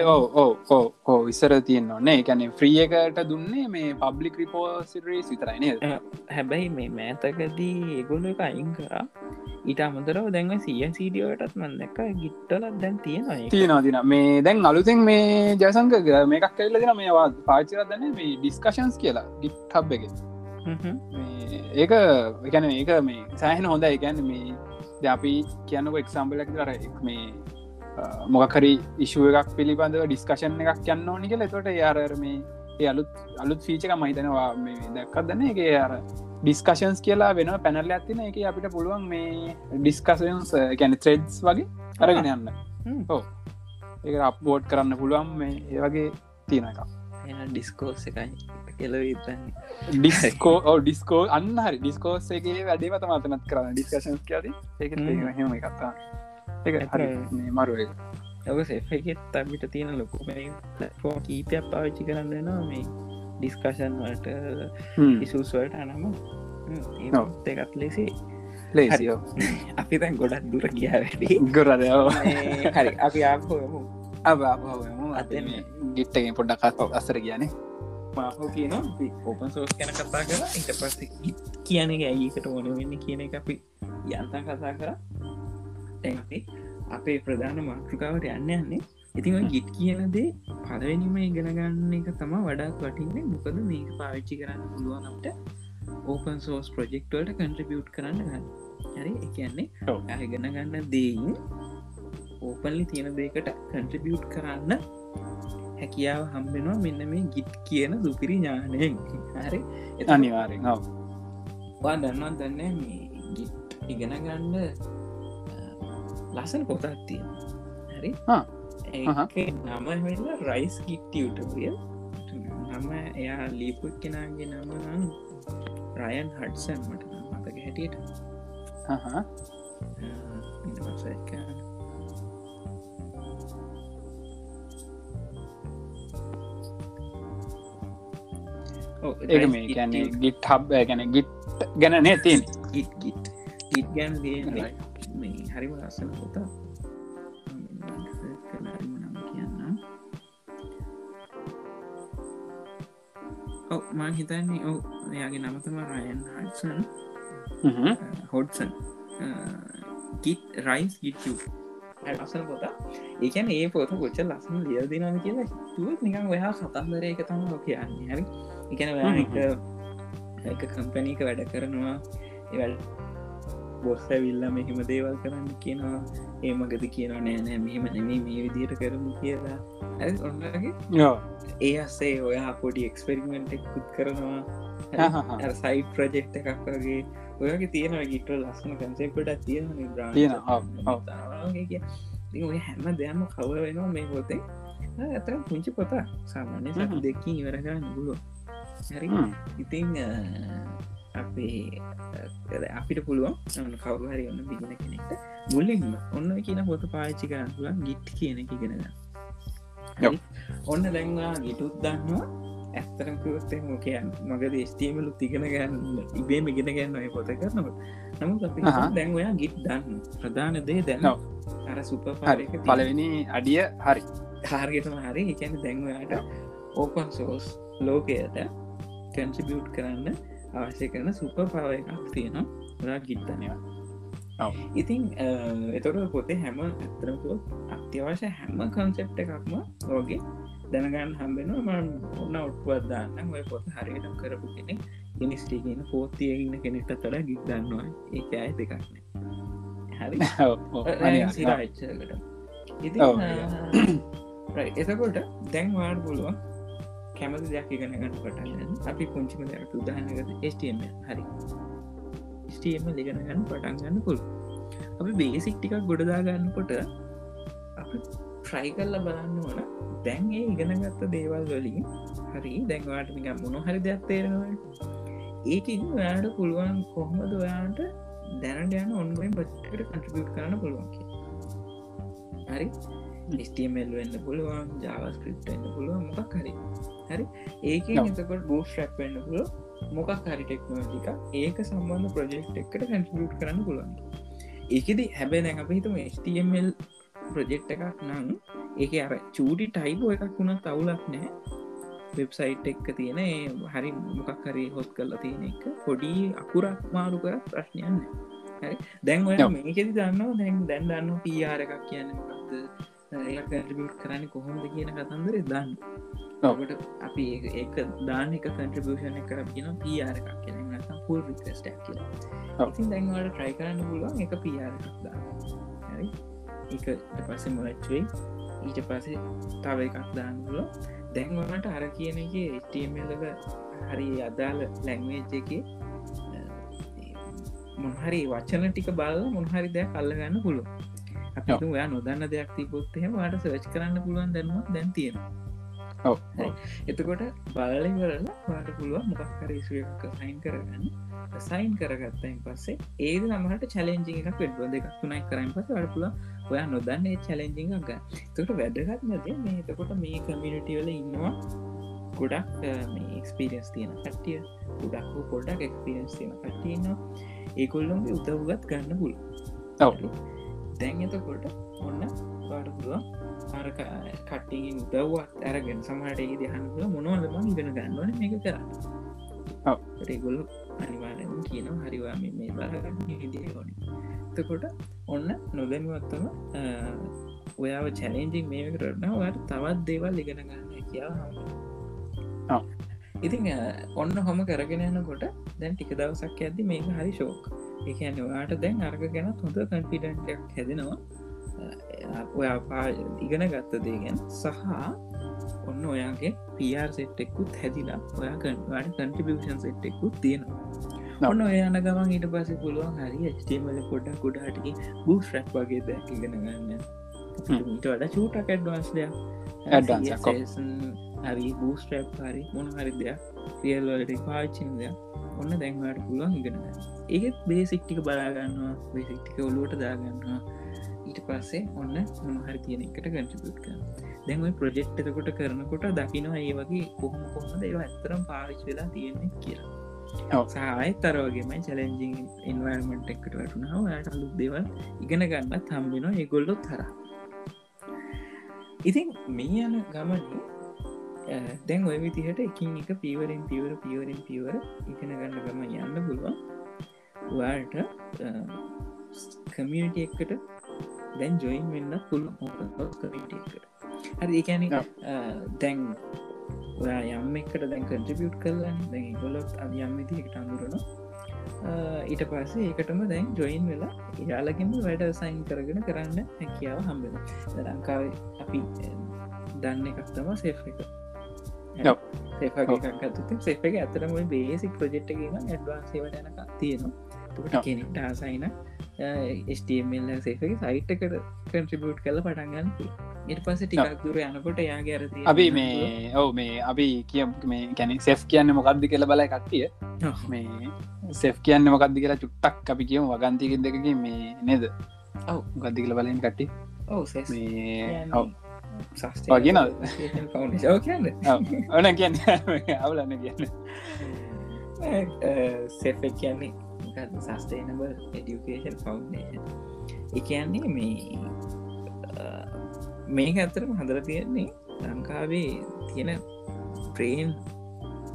ඕ ඕ ඉස්සර තියන්න ඕනේ. එකැනෙ ෆ්‍රිය එකට දුන්නේ මේ පබ්ලික් රිපෝසිරේ විතරයින හැබැයි මේ මෑතකදී ඒගොල්ල එක අයින් කරා. ඊට අමතරව දැන්ව සියසිඩියටත් මන්දක ගිට්ටලත් දැන් තියෙනවා තියෙනවා තින මේ දැන් අලුතෙන් මේ ජයසංක මේකක් කල්ල දෙන මේවා පාචිරත් දන්න මේ ඩිස්කශන්ස් කියලා ගිට් හබ් එක ඒක එකන ඒක මේ සෑහන හොඳ එකැන මේ අපි කියන්නක එක්සම්බලක් දර මේ මොකකරි ඉශුව එකක් පිළිබඳව ඩිස්කශන් එකක් යන්න ඕනි කියල. තොට යාරර මේ අලුත් අලුත් ෆීචක මහිතනවා මේ දැක්කත් දන්න එක අර ඩිස්කශන්ස් කියලා වෙන පැනල්ල ඇතින එක අපිට පුළුවන් මේ ඩිස්කසන්ස් ගැන ත්‍රෙඩ්ස් වගේ අරගෙන යන්න. ඕ ඒ අප්බෝඩ් කරන්න පුළුවන් මේ ඒ වගේ තියෙන එක ඩිස්කෝස් එකයි. කෙලවන්න ඩිස්කෝ ඕ ඩිස්කෝ අන්න හරි. ඩිස්කෝස්ගේ වැඩේ මත මතනත් කරන්න. ඩිස්කශන්ස් කියද ඒක හෙම කත්තා ඒ මරුව ඔක සෙෆෙත් අපිට තියෙන ලොකු ෆෝ කීපයක් පාවිච්චි කරන්න නවා මේ ඩිස්කශන් වලට ඉසුස්වලට අනම. ඒකත් ලෙසේ ලේසියෝ අපි තැන් ගොඩක් දුර ගිය වැඩි. ගොරද හරි අපි ආපොයමු අබ අතම ගිට්ටගෙන් පොඩ්ඩක් අස්සර කියන්නේ. මාහෝ කියන ඕපන් සෝස් කැන කතා කර. ඉට පස්ස කියන එක ඇයිකට ඕන වෙන්න කියන එක අපි යන්තන් කතා කර. අපි අපේ ප්‍රධාන මාතෘකාවට යන්න යන්නේ. ඉතින් ගිට් කියන දේ පලවෙනිම ඉගෙන ගන්න එක තම වඩාත් වටින්නේ. මොකද මේක පාවිච්චි කරන්න පුළුවනට ඕපන් සෝස් ප්‍රජෙක්ටවලට කන්ට්‍රිබියුට් කරන්න ගන්න. හරි? එකන්නේ. ඇගෙන ගන්න දේයින් ඕපන්ලි තියෙන දේකට කන්ට්‍රිබියුට් කරන්න හැකියාව හම්බෙනවා මෙන්න මේ ගිට් කියන සුපිරි ඥානයෙන් හරි? අනිවාරෙන් වා දන්නවා දන්න මේ ගිට් ඉගෙන ගන්න ලසන පොතත් තියෙන හරි? නම වෙලා රයිස් ගිට්ටියටය නම එයා ලීපුත් කෙනගේ නම නම් රයන් හටසන් මට මතක හැටියට. පසකන්න ඒක මේ ගැන්නේ ගිට් හබ් ගැන ගිට් ගැන නේ තින් ගිට් ගිට් ගිට් ගැන. මේ හරිම ලස්සන පොතා. කියන්න මං හිතන්නේ ඔව එයාගේ නමතම රයන් හටසන් හොඩ්සන් ගිත් රයිස් ගිට්ු ලස්සන පොත ඒකැන ඒ පොත කොච්ච ලස්සන ලිය දිනම කියලා තුවත් නිකම් ඔයා කතන්දර එක තම කියන්නේ. හැරි? එකන එක කම්පනීක වැඩ කරනවා. එවල් බොස්ස විල්ල මෙහෙම දේවල් කරන්න කියනවා. ඒ මගද කියනවා නෑනෑ මෙහෙම නෙමේ මේ විදියට කරමු කියලා. ඇ ඔන්නගේ? ඒ අස්සේ ඔයා පොඩි එක්ස්පෙරිමෙන්ට් එක්කුත් කරනවා. සයි ප්‍රජෙක්් එකක් වගේ. ඔයගේ තියෙන ගිට ලස්සන කන්සෙප්ට තියෙන තියෙන, ඔව්, ඔව්. ඔය හැම දෙයක්ම කව වෙනවා මේ පොතේ ඇතර පුංචි පොතා සාමාන්‍ය සත් හ්ම්. දෙකින් ඉවරගන්න ගුලුව හැරි ඉතිං අ, අපේ අ, අපිට පුළුවන් ඔන්න කවරු හරි ඔන්න බිගෙන කෙනෙක්ට මුල්ලින්ම ඔන්න කියන පොත පාච්චි කරන්න පුළුවන් ගිට් කියන එක යොප්. ඔන්න දැන්වා ගිටුත් දන්නවා ඇත්තරකවත්තේ මොකයන් මගද ස්ටීමලු තිගෙන ගන්න ඉබේම ඉගෙන ගන්න ඔය පොත කරනවට නමුත් අපි. දැන් ඔයා ගිට් දන්න. ප්‍රධාන දේ දැන ඔව්. අර සුප හරි. පලවෙනි අඩිය හරි. කාර්ගතම හරි. එකැන දැන්වයාට ඕපන් සෝස් ලෝකයට කැන්සිබියුට් කරන්න අවශ්‍ය කරන සුප පව එකක් තියෙනවා. ඔයා ගිත්තනවා. ඉතින් එතොට පොතේ හැම ඇතරකුව අත්‍යවශ්‍ය හැම කන්සෙප්ට එකක්ම රෝගේ දැනගන්න හම්බෙනවා. ම ඔන්න ඔට්පුවත් දාන්න ඔය පොත හරිටම් කරපු කෙනෙක්. ඉනිස්ටේගෙන පෝතියඉන්න කෙනෙක්ට තොඩ ගික් දන්නවා ඒක අය දෙකක්න හරි. එතකොට දැන් වාඩ පුළුවන් කැමති දෙයක් ඉගෙන ගන්න පටන්න අපි පුංචිම දෙයක් උදාහනකද ස්ටම හරි. ස්ටම ලිගෙන ගන්න පටන් ගන්න පුළුව අපි බේසික් ටිකක් ගොඩදා ගන්නකොට අප ට්‍රයි කල්ල බලන්න ඕන දැන් ඒ ඉගෙනගත්ත දේවල් වලින් හරි දැන්වාට නික මොන හරි දෙයක් තේරෙනවා. ඒකින් ඔයාට පුළුවන් කොහොමද ඔයාට දැනට යන ඔන්ලයින් පච්කට කටබියට් කරන්න පුළුවන්. හරි? ස්ටමල් වෙන්න පුළුවන් ජාවස්ක්‍රප් එන්න පුළුවන් මොකක් හරි. හරි? ඒක ඔව්. එතකොට බූස් ්‍රප් වෙන්න පුළුව මොකක් හරි ටෙක්නෝජික ඒක සම්බන්ධ ප්‍රජෙක්් එකට කැන්ටිියුට් කරන්න පුළුවන්. ඒකෙද හැබැ දැන් අප හිතම ස්ටමල් ප්‍රජෙක්් එකක් නම් ඒක අර චූටි ටයිබෝ එකක් වුණත් අවුලක් නෑ වෙබ්සයිට් එක්ක තියෙන හරි මොකක් හරි හොත් කරලා තියෙන එක පොඩි අකුරක් මාරු කර ප්‍රශ්නයන්න දැන් ඔය. මේකෙද දන්නවා දැන් දැන් දන්න පියාර එකක් කියන්න මොකක්ද ඒට කරන්න කොහොමද කියන කතන්දර දන්න. ඔකට අපි එක කන්ට්‍රබෂන කර කියන පියාර එකක් කියන පුල් රිකස්ටක් කිය ඔව්. ඉතින් දැන්වට ට්‍රයි කරන්න පුළුවන් එක පියාර එකක් දා හරි. එක පස්සේ මොලච්වේ ඊට පසේ තව එකක් දාන්න පුල දැන්වනට අර කියන එක ස්ටමල්ලක හරි අදාළ ලැංවේජ් එක මොහරි වචන ටික බල මොහරි දෙයක් අල්ලගන්න පුළුව අපි. ඔයා නොදන්න දෙයක් තිබොත්හෙම වාට සවච් කරන්න පුළුවන් දැන්වත් දැන් තියෙන ඔව්, හරි. ඔව්. එතකොට බලවරලා වාට පුළුවන් මොකක්කරේසු එක සයින් කරගන්න සයින් කරගත්තයින් පස්සේ ඒද නමට චලෙන්ජි එකක් වෙඩ්බ දෙක් තුනයි කරයින් පස වැඩ පුල ඔයා නොදන්න චලෙන්ජි එකක් ගන්න තකට වැදගත්මද මේ එතකොට මේ කමියනිටිවල ඉන්නවා ගොඩක් මේ එක්ස්පිරියස් තියෙන කට්ටිය. ගොඩක් පොඩක් එක්ස්පිරස් තියෙන කට්ටියනවා ඒකොල්ලොන්ගේ උදව්ගත් ගන්න පුල. දැන් එතකොට ඔන්න පාට පුළුවන් අර කට්ටිගින් උදව්වත් ඇරගෙන සමහට ඒ දහන්නල මොනවලම ඉගෙන ගන්නවන මේක කරන්න. ඒගොල්ල අනිවාරෙන් කියන හරිවා මේ මේ බලගන්න විදිය ඕනි එතකොට ඔන්න නොදැනුවත්තම ඔයාව චැලෙන්ජිං මේ කරන්න ඔයාට තවත් දේවල් ඉගෙන ගන්න කියා ඔව්. ඉතින් අ, ඔන්න හොම කරගෙන යනකොට දැන් ටික දවසක් ඇද මේක හරි ශෝක් එකන ඔයාට දැන් අර්ග ගැන හොඳ කන්ෆිඩන්ටක් හැදෙනවා. ඔයා පා ඉගෙන ගත්ත දේ ගැන සහ ඔන්න ඔයාගේ පිර් සෙට්ටෙකුත් හැදිලා ඔයා කන්වාට කන්ටිබියෂන් සෙට්ටෙකුත් තියෙනවා ඔන්න යන ගමන් ඊට පස පුළුවන් හරි ස්ටේමල පොඩක් කුඩාටකි බූස් රැක් වගේ දැක් ඉගෙන ගන්න. ඊට වඩ චූටක් Advance එකක්. හරි බූස් ට්‍රප් හරි මොන හරි දෙයක්. රියල්වලට පාච්චින දෙයක්. ඔන්න දැන්වාට පුළුවන් ඉගෙන ඒත් බේසික්ටික බලාගන්නවා බේසික්ටික ඔලුවට දාගන්නවා ඊට පස්සේ ඔන්න මොනහරි තියෙන එකට ගටිපුට් කරන දැන්වයි ප්‍රජෙක්් එතකොට කරනකොට දකිනවා ඒ වගේ කොහොම කොහොමද ඒවා ඇත්තරම් පාවිච් වෙලා තියෙන්නේ කියලා තරවගේමයි චලෙන්ජිං ඉන්වර්මට එකට වැටුනාව යට අලුත් දෙවල් ඉගෙන ගන්නත් හම්බෙනවා ඒගොල්ලොත් හර ඉතින් මේ යන ගමන දැන් ඔය විදිහට එකින් එක පිවරෙන් පිවර පිවරෙන් පිවර ඉගෙන ගන්න ගම යන්න පුළුවන්. වාට කමියට එකට දැන් ජොයින් වෙන්න පුළුවන්. කමිට එකට. හරි ඔව්. දැන් ඔයා යම් එකට දැන් කටිබියුට් කරලන්න දැන් ගොලොත් අ යම් විදිකට අඳුරන ඊට පස්සේ ඒකටම දැන් ජොයින් වෙලා යාලකින්ම වැඩ සයින් කරගෙන කරන්න හැකියාව හම්බෙන ලංකාවේ අපි දන්න එකක් තම සේෆ් එක. එක ඇතරම බේසික් ප්‍රජෙට් එකම ඇඩ්වාන්සේවට යනක තියෙනවා. කෙනෙක්ට ආසයින ස්ටමල් සේක සයිට් එකට කන්ට්‍රිබියට් කල පටන්ගන්න ඉට පස ටිකක් දුර යනකොට යාගේ අරති අපි මේ ඔව මේ අපි කිය මේ කැනෙ සෙෆ් කියන්න මොකක්ද කියල බල කට්ටිය. මේ සෙෆ් කියන්න මොකක්ද කියලා චුට්ටක් අපි කියම වගන්තික දෙකකින් මේ නේද? ඔව්. ගද්දි කියල බලෙන් කට්ටි ඔව ඔව්. කියන්න. ඕන කියන්න. අවුලන්න කියන්න. සෙෆ කියන්නේ සස්ටේනබල් එඩියුකේෂන් ෆවන්ඩේෂන් එකන්නේ මේ මේක ඇතරම හදර තියෙන්නේ ලංකාවේ තියෙන ප්‍රේන්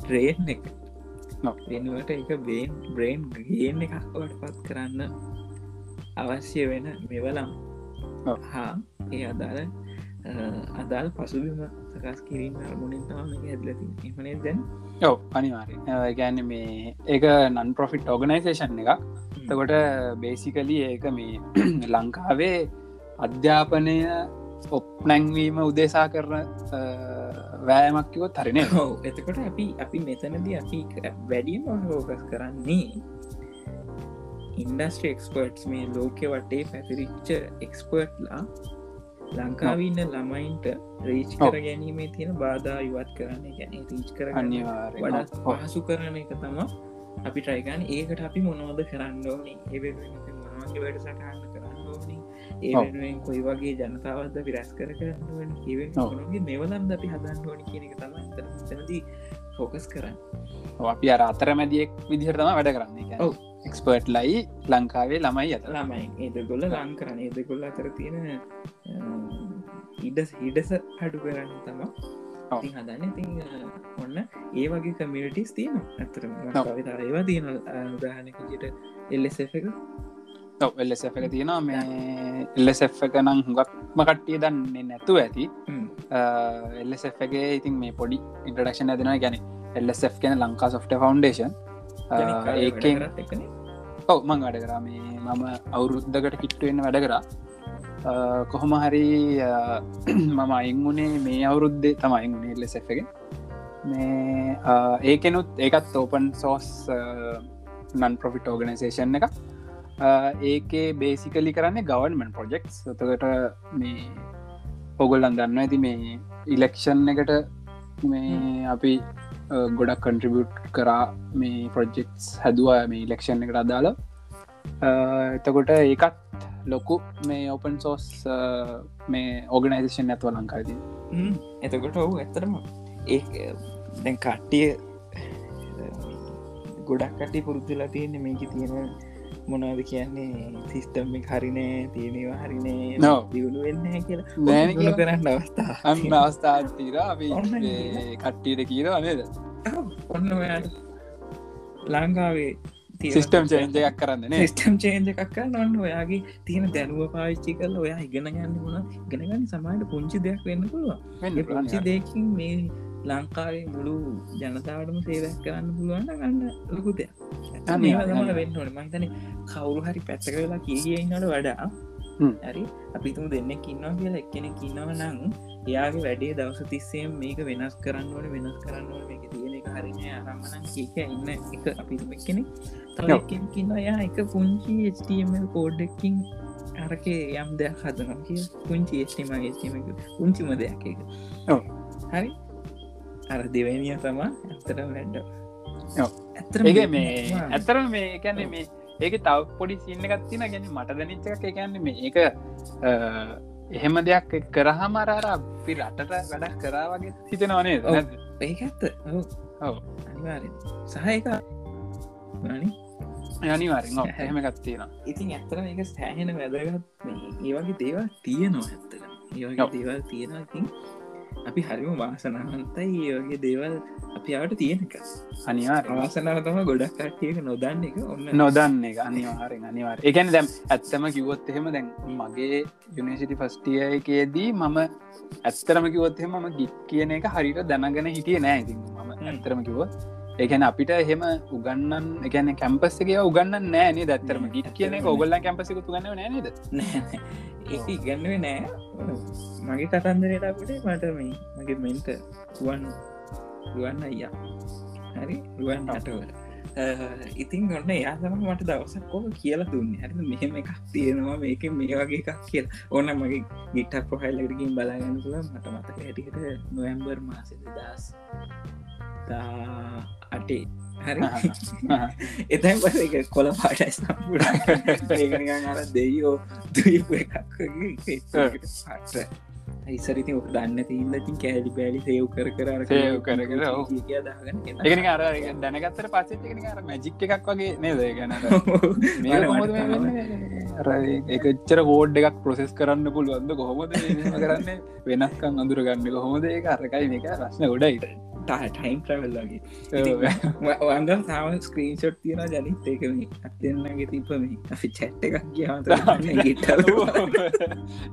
ට්‍රේන් එක. වෙනුවට එක බේන් බ්‍රේන් ගේන් එකක්වට පත් කරන්න අවශ්‍ය වෙන මෙවලම්. හා ඒ අදාළ අදාල් පසුබිම සකස් කිරීම අරමුණින් තම එක ඇදලති එමනේ දැන්? ඔව අනිවාරය ගැන්න මේ ඒක නන් පොෆිට් ඕගනයිසේෂන් එක තකොට බේසිකලි ඒක මේ ලංකාවේ අධ්‍යාපනය ඔප්නැංවීම උදෙසා කරන වෑමක්කිවොත් හරින ඔව් එතකොට අපි අපි මෙතනද අපි වැඩියම හෝකස් කරන්නේ ඉන්ඩස්ට්‍රි එක්ස්පර්ට්ස් මේ ලෝකෙ වටේ පැතිරිච්ච එක්ස්පර්ට්ලා ලංකාවන්න ළමයින්ට රීච්. කර ගැනීමේ තියෙන බාධා ඉවත් කරන්න ගැන රීච් කර අනිවාරය වඩත් පහසු කරන එක තම අපි ට්‍රයිගන් ඒකට අපි මොනවද කරන්න ඕනි? ඒ මොනවගේ වැඩ සටහන්න කරන්න ඕනි? ඒ. වෙනුවෙන් කොයි වගේ ජනතාවද විරස් කර කරන්න ඔව්. ඒගේ මෙවලම් අපි හදන්න ඕනි කියන එක තම තනදී ෆෝකස් කරන්න. අපි අර අතරමැදියෙක් විදිහට තම වැඩ කරන්නේ. ඔව්. එක්ස්පර්ට් ලයි ලංකාවේ ළමයි අත ළමයි. ඒදගොල්ල ලං කරන ඒදගොල්ල අතර තියෙන ඉඩ හිඩස හඩු කරන්න තම හදන්න. අ, ඔන්න ඒ වගේ කමියටිස් තියෙන ඇතරම තර ඒවා තියෙන උදාහනකට එල්ලෙස එක. එල්ලෙස එක තියෙනවා. මේ එල්ලෙස එක නම් හුඟක්ම කට්ටිය දන්නේ නැතුව ඇති. එල්ලෙසගේ ඉතින් මේ පොඩි ඉන්ටඩක්ෂන් ඇතිෙන ගැන එල්ලෙස් ගැන ලංකා සොෆ්ට ෆවන්ඩේෂන් ඒකෙන් ඔව මං වැඩ කරා. මේ මම අවුරුද්ධකට කිට්ටුවෙන්න වැඩ කරා. කොහොම හරි මම අයිංගුණේ මේ අවුරුද්දේ. තමයි ගුණේ එල්ලෙස් එක මේ ඒකෙනුත් ඒකත් ඕපන් සෝස් නන් පොෆිට ඕගනිසේෂන් එක ඒකේ බේසිකලි කරන්නේ ගවන්මන් ප්‍රොජෙක්් සතකට මේ ඔගොල්ලන් දන්න ඇති මේ ඉලෙක්ෂන් එකට මේ අපි ගොඩක් කන්ට්‍රිබියට් කරා මේ ප්‍රොජෙක්ස් හැදවා මේ ඉලෙක්ෂන් එකට අදාල එතකොට ඒකත් ලොකු මේ ඕපන් සෝස් මේ ඕගනයිසේෂන් ඇත්ව ලංකාදී එතකොට ඔහු ඇතරම ඒ දැන් කට්ටිය ගොඩක් කටි පුරුද්දලා තියෙන්නේ මේක තියෙන මොනවද කියන්නේ? සිිස්ටම් එක හරිනෑ තියෙනවා හරිනේ No. දියුණු වෙන්න කියලා. නෑන කරන්න අවස්ථා අන්න ඔන්න මේ කට්ටියට කියීර නේද? ඔන්න ලංකාවේ සිිස්ටම් චේන්ජ එකක් කරන්න නේ සිස්ටම් චේන්ජ එකක් නොන්න ඔයාගේ තියෙන දැනුව පාවිච්චි කල ඔයා ඉගෙන ගන්න වුණ ගෙනගන්න සමයිට පුංචි දෙයක් වෙන්න පුළුව පුංචි දෙකින් මේ ලංකාවේ මුළු ජනතාවටම සේවයක් කරන්න පුළුවන්න ගන්න ලොකු දෙයක්. අනේ, ඒවා තමයි අනේ. වෙන්න ඕන. මහිතන කවුරු හරි පැත්තක වෙලා කියන්නට වඩා. හරි අපිතුම දෙන්න කින්නවා කියලා එක්කෙන කින්නව නං එයාගේ වැඩේ දවස තිස්සේම මේක වෙනස් කරන්න ඕන වෙනස් කරන්න ඕන. මේක තියෙන එක හරිනය අරම්මනන් ඒක ඉන්න එක. අපිතුම කෙනෙ ඔව්. කින්න යා. එක පුංචි HTML කෝඩ්ඩකින් අරකේ යම් දෙයක් හදනම් කිය පුංචි ස්ටීම ස්ටීම පුංචිම දෙයක් එක. හරි අර දෙවැනිය තමා ඇත්තට වැඩ. ඒක මේ ඇතර මේ එකන්නේ මේ ඒක තව පොඩි සින්න එකත්තින ගැන මට දැනිච්ච එක එකන්නේ මේ ඒක එහෙම දෙයක් කරහම අරර අපි රටට වැඩක් කරා වගේ හිතනවනේ. ඒක ඇත්ත. සහයක ඔව්, එහෙම එකත්තියෙන ඉතින් ඇත්තර මේක සෑහෙන වැදගත් මේ ඒ වගේ දේවල් තියනවා ඇත්තට ඒවගේ. දේවල් තියෙන ඉතින් අපි හරිම වාසනාවන්තයි. ඒ වගේ දේවල් අපි අවට තියෙනක අනිවාර වාසනාව තම ගොඩක් කට්ටියක නොදන්න එක ඔන්න. නොදන්න එක. අනිවාරෙන් අනිවාර එකන දැම් ඇත්තම කිවොත් එහෙම දැන් මගේ යුනිසිටි ෆස්ටිය එකේදී මම ඇත්තරම කිවොත් එහෙම ම ගිත් කියන එක හරිට දැනගෙන හිටිය නෑ. ඉතින් මම ඇත්තරම කිවොත් ඒකැන අපිට එහෙම උගන්නන් එකන කැම්පස් එක උගන්න නෑනේ දැත්තරම ගිට කියන එක ඔගොල්ල කැම්පසිකුතු ගන්න නෑනද ඉගන්නුවේ නෑ. මගේ කතන්දරයටපුට මට මේ මගේ මෙන්ට රුවන් රුවන්න අයියා. හරි? රුවන් හටවල ඉතින් ඔන්න එයා තම මට දවසක් කෝක කියලා දුන්න. හරි මෙහෙම එකක් තියෙනවා මේක මේ වගේ එකක් කියල. ඕන්න මගේ ගිටක් පොහයිල්ලකින් බලාගන්න තුළ මට මතක හැටිකට නොවම්බර් මාසද දස් අටේ හරි? එතැන් පස එක කොළ පාටයි අර දෙයෝ දීපු එකක් පාට. ඉසරිති ඔ දන්න තිීන්න තින් කෑලි බෑලි සයව් කර කර කර කර, එකන අර දැනගත්තර පස්සේ මැජික් එකක් වගේ නේද? ගැන එකච්චර කෝඩ් එකක් ප්‍රසෙස් කරන්න පුළුවන්ද කොහොමද? කරන්න? වෙනස්කම් අඳුර ගන්න කොහොමද ඒ අරකයි මේක. රශ්න ගොඩයි ටයිම් ට්‍රවල්ලගේ වන්ද සාම ස්ක්‍රීන්ෂොට් තියෙන ජනිත් ඒක මේ අත්තෙන්න්නගේ තිපම අපි චැට්ට එකක් කියාව ගිට්ටල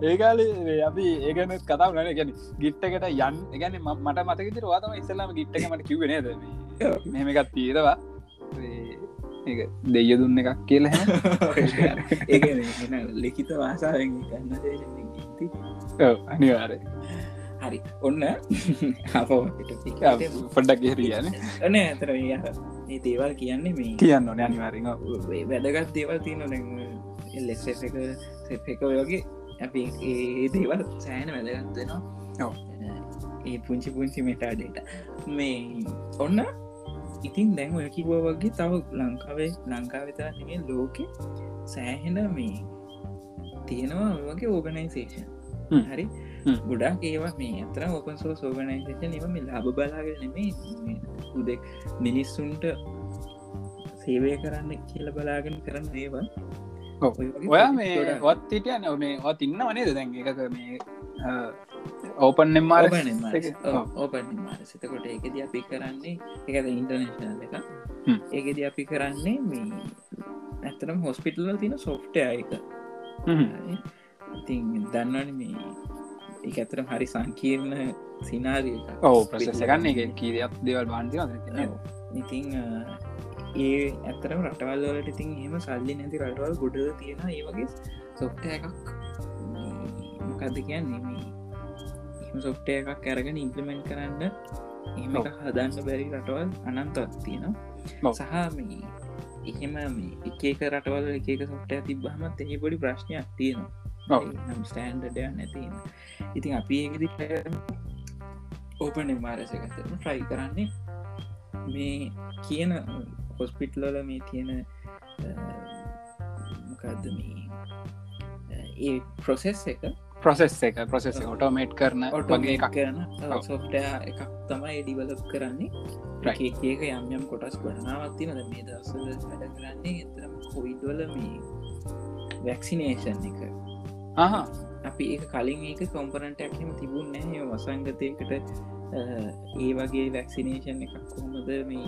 ඒකාලේ අපි ඒගන කතාව නන ගැන ගිට්ටකට යන් ගැන මට මතක වාතම ඉස්සල්ලාම ගිට්ට මට කිවනේද මෙහෙම එකත් තීරවා ඒ දෙය දුන්න එකක් කියල ඒ ලිකිත වාසාාවෙන් ගන්න අනිවාරය හරි. ඔන්න පොඩ්ඩක් ගෙරියන ඕන ඇතර ඒ දේවල් කියන්නේ මේ කියන්න ඕන අනිවාරෙන් වැදගත් දේවල් තියන ලෙස් එක සෙප් එක වගේ. අපි ඒ දේවල් සෑන වැදගත්වෙනවා. ඒ පුංචි පුංචි මෙටාඩේට මේ ඔන්න ඉතින් දැන් ඔය කිවෝ වගේ තව ලංකාවේ ලංකාවිතරන්නේ ලෝකෙ සෑහෙන මේ තියෙනවා වගේ ඕගනයිසේෂන්. හරි ගොඩක් ඒවා මේ අතර ඔපන් සෝ සෝගනයිසේෂන් එම ලාබ බලාගෙන නෙමේ උදෙක් මිනිස්සුන්ට සේවය කරන්න කියල බලාගෙන කරන්න ඔව්. ඔය මේ ගොඩක්. වත් හිටිය නව මේ වත් ඉන්න වනේද දැන්? එකක මේ ඕපන් එම්මාර ඕපන් මාරසිතකොට ඒකද අපි කරන්නේ එකද ඉන්ටර්නේශනල් එක. ඒකෙද අපි කරන්නේ මේ ඇතරම් හොස්පිටල්ල තින සොෆ්ට එක. ඉතින් දන්නවන මේ එක ඇතරම් හරි සංකීර්ණ සිනාරිය ඔව ප්‍රසෙස ගන්න එක කීරයක් දේවල් බාන්ති ඉතිං ඒ ඇතරම රටවල් වලට ඉතින් එම සල්ලි නැති රටවල් ගොඩ තියෙන ඒ වගේ සොෆ්ට එකක් මොකක්ද කියන්නේ? එම සොෆ්ට එකක් ඇරගෙන ඉම්පලිමෙන්ට් කරන්න එම. හදන්න බැරි රටවල් අනන්තත් තියෙනවා. සහ මේ එහෙම මේ එකක රටවල් එකක සොෆ්ට තිබ්බහමත් එහි පොඩි ප්‍රශ්නයක් තියෙනවා ස්ටෑන්ඩඩය නැතින ඉතින් අපි ඒකදි ඕපන මාරසකතරම ට්‍රයි කරන්නේ මේ කියන හොස්පිට්ලල මේ තියෙන මොකක්ද මේ ඒ ප්‍රොසෙස් එක? ප්‍රසෙස් එක ප්‍රසෙස් ඔටෝමේට් කරන වගේ එකක්. කරන. සොෆ්ට එකක් තමයි ඩිවලප් කරන්නේ. Right. ඒක යම් යම් කොටස් ගොඩනාවත්තින මේ දසල වැඩ කරන්නේ එතරම කොයිඩ්වල මේ වැක්සිනේෂන් එක අපි ඒ කලින් ඒක කොම්පරන්ටක්ම තිබුණ නැහැ. වසංගතයකට ඒ වගේ වැක්සිනේෂන් එකක් කොහොමද මේ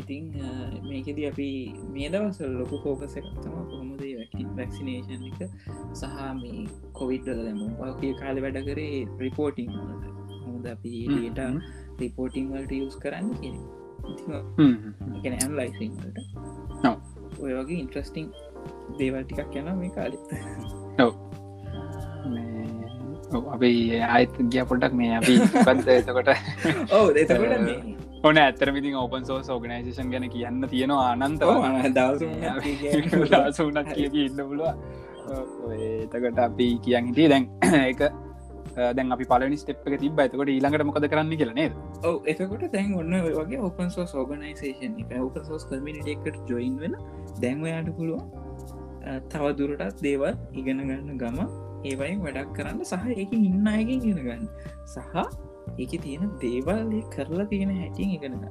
ඉතින් මේකෙද අපි මේ දවසල් ලොකු ෆෝකස එකත්තම කොහොමද වැක්සිනේෂන් එක සහ මේ කොවිඩ්ඩල දැම පගේ කාල වැඩ කරේ රිපෝටිං හොද අපි ට රිපෝටිං වලට යස් කරන්න කියන ඇම් ලයිසිං වලට. ඔය වගේ ඉන්ට්‍රස්ටිං දේවල් ටිකක් යන මේ කාලෙත් අපේ අයත් ගිය පොඩක් මේ අපි පන්ත එතකොට? ඕ එතකොට ඕන ඇතර විතින් ඕපන් සෝස් ඕගනයිසේෂන් ගැන කියන්න තියෙනවා අනන්ත දවසුනත් කිය ඉන්න පුළුව එතකට අපි කියන් හිටිය දැන් එක දැන් අපි පලනි ස්ටප් එක තිබ ඇතකොට ඊළඟට මොකද කරන්න කියලනේ ඕ එතකොට දැන් ඔන්න වගේ ඔපන් සෝස් ඕගනයිසේෂන් එක ඕපන් සෝස් කමිනිට එකට ජොයින් වෙන දැන්වයාට පුළුවන් තවදුරටත් දේවල් ඉගෙන ගන්න ගම ඒවයින් වැඩක් කරන්න සහ ඒක ඉන්න අයකින් ගෙනගන්න සහ ඒක තියෙන දේවල් කරලා තියෙන හැටින් ඉගෙනග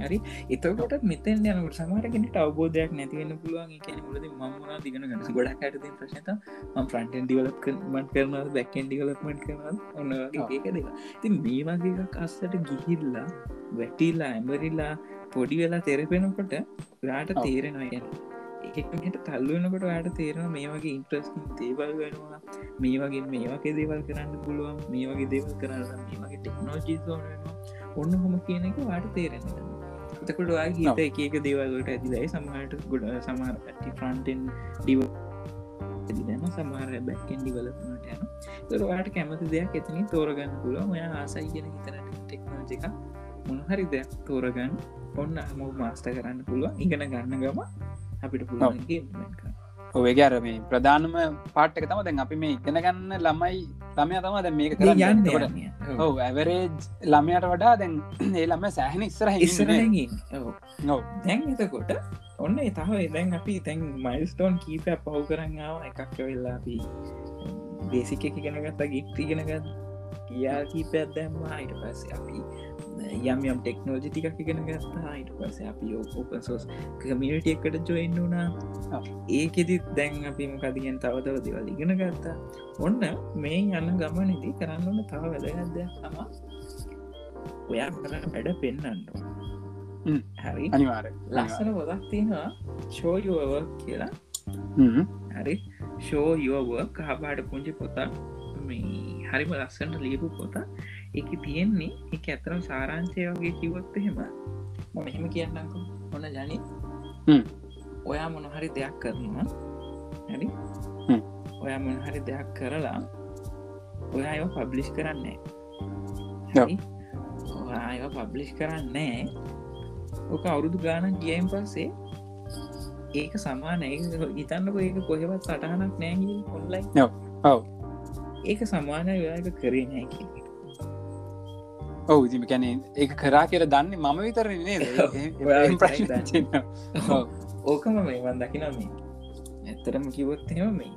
හරි? එතකොට මෙතන් යනකට සමහරගෙනට අවබෝධයක් නැතිවෙන්න පුළුවන්. කියන මුලද මමනා දිගන ගස ගොඩක් ඇට ප්‍රශත ම ප්‍රන්ටන් ඩිවලප් මට කරන බැකන් ඩිවලප්මට කරන ඔන්න ඒක දෙක ති මේ වගේ කස්සට ගිහිල්ලා වැටිල්ලා ඇමරිල්ලා පොඩි වෙලා තෙරපෙනකොට රාට තේරෙනවා ගැන එකකට තල්ලුවනකොට යාට තේරෙන මේ වගේ ඉන්ට්‍රස්ටිං දේවල් වෙනවා. මේ වගේ මේ වගේ දේවල් කරන්න පුළුවන්. මේ වගේ දේවල් කරන්න මේ වගේ ටෙක්නෝජී සෝනවා ඔන්න හොම කියන එක වාට තේරෙන එතකොට වා හිත එක එක දේවල්ලට ඇතිලයි සමහට ගොඩ සමහර ඇති ෆ්‍රන්ටෙන් ඩිව දන සමහර බැක්කෙන් ඩිවලපනට යන තොරවාට කැමති දෙයක් එතනින් තෝරගන්න පුළුව ඔය ආසයි කියන හිතනට ටෙක්නෝජ එක මොනහරි දෙයක් තෝරගන්න. ඔන්න හම මාස්ට කරන්න පුළුව ඉගෙන ගන්න ගම අපිට ඔවගේ අර මේ ප්‍රධානම පාට්ක තම දැන් අපි මේ ඉගෙන ගන්න ළමයි ළමය තම දැ මේක යන්න ඔව ඇවරේජ් ළමයට වඩා දැන් ඒ ළම සෑහන ඉස්සර ඉස්සරගින් නො දැන් එතකොට ඔන්න තහ දැන් අපි තැන් මයිස්ටෝන් කීප පව් කරන්නාව එකක් වෙල්ලා අපි බේසික එක කියා කීපයක් දැම්වා අයිට පස්ස අපි යම් යම් ටෙක්නෝජි ටිකක් ඉගෙන ගත්තා. අයිට පස අපි ඕපන් සෝස් කමියට එකට ජොයින් වුණා. ඒකෙදි දැන් අපි මොකදගෙන් තවතව දෙවල් ඉගෙන ගත්තා. ඔන්න මේ යන්න ගමනති කරන්නන්න තව වැදගත්දයක් තමා ඔයා කර වැඩ පෙන්න්නට හරි? අනිවාර ලස්සන පොදක් තියෙනවා. ෂෝයුව කියලා. හරි? ෂෝ යුවව කහපාට පුංචි පොතක් මේ හරිම ලස්සන්ට ලියපු පොතා. එක තියෙන්නේ එක ඇතරම් සාරංශය වගේ කිවොත් එහෙම මො මෙහෙම කියන්නක ඔන්න ජනි? ඔයා මොනහරි දෙයක් කරනවා. හරි? ඔයා මොනහරි දෙයක් කරලා ඔයා අය පබ්ලිෂ් කරන්නේ ඔයා අය පබ්ලිෂ් කරන්නේ ඕක අවුරුදු ගානක් ගියම් පස්සේ ඒක සමාන ඉතන්නක ඒක කොහෙවත් සටහනක් නෑ ඔන්ලයි ඔව ඒක සමාන ඔයාක කරේ නෑ කිය ඔව දිම කැන ඒ කරා කියර දන්න මම විතරන නේද? ඕකම මේවන් දකිනම ඇත්තරම කිවොත්හෙම මේ.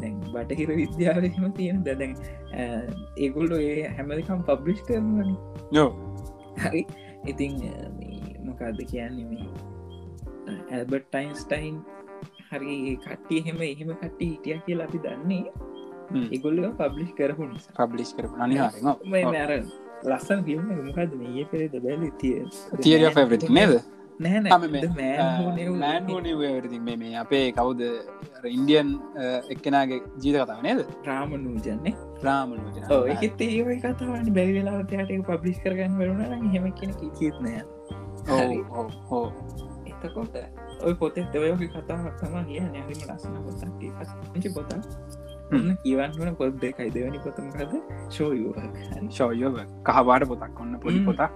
දැන් බටහිර විද්‍යාවම තියෙන දැදැන් ඒගුල්ලු ඒ හැමලිකම් පබ්ලිෂ් කරනනි යෝ හරි. ඉතිං මොකාද කියන්නේ මේ? ඇල්බට්ටයින්ස්ටයින් හරි කට්ටිය එහෙම එහෙම කට්ටි හිටිය කියලා අපි දන්නේ ඒගොල්ල පබ්ලිෂ් කරපු පබ්ලිෂ් කරපු අනිහාර අර ලස්සන් ෆිල්ම් මොකද මේ පෙරේද බැල තිය තිය ෆෙවරි නේද? නෑ මේ අපේ කවුද? ඉන්දියන් එක්කෙනගේ ජීත කතාව නේද? රාම නූජන්නේ රාම ඒත් ඒ කතාවන බැරි වෙලාටයට පබ්ලිස් කරගන්න වරුණ හෙම කෙන කිත්නය හෝ එතකොට ඔය පොතෙත් ඔයගේ කතාවක් තම කිය නැගම ලස්සන පොතක් පොතක් කියවන්න වන පොත් දෙකයි. දෙවැනි පොතමකද ශෝයුවක් ශෝයව කහවාට පොතක්. ඔන්න පොඩි පොතක්.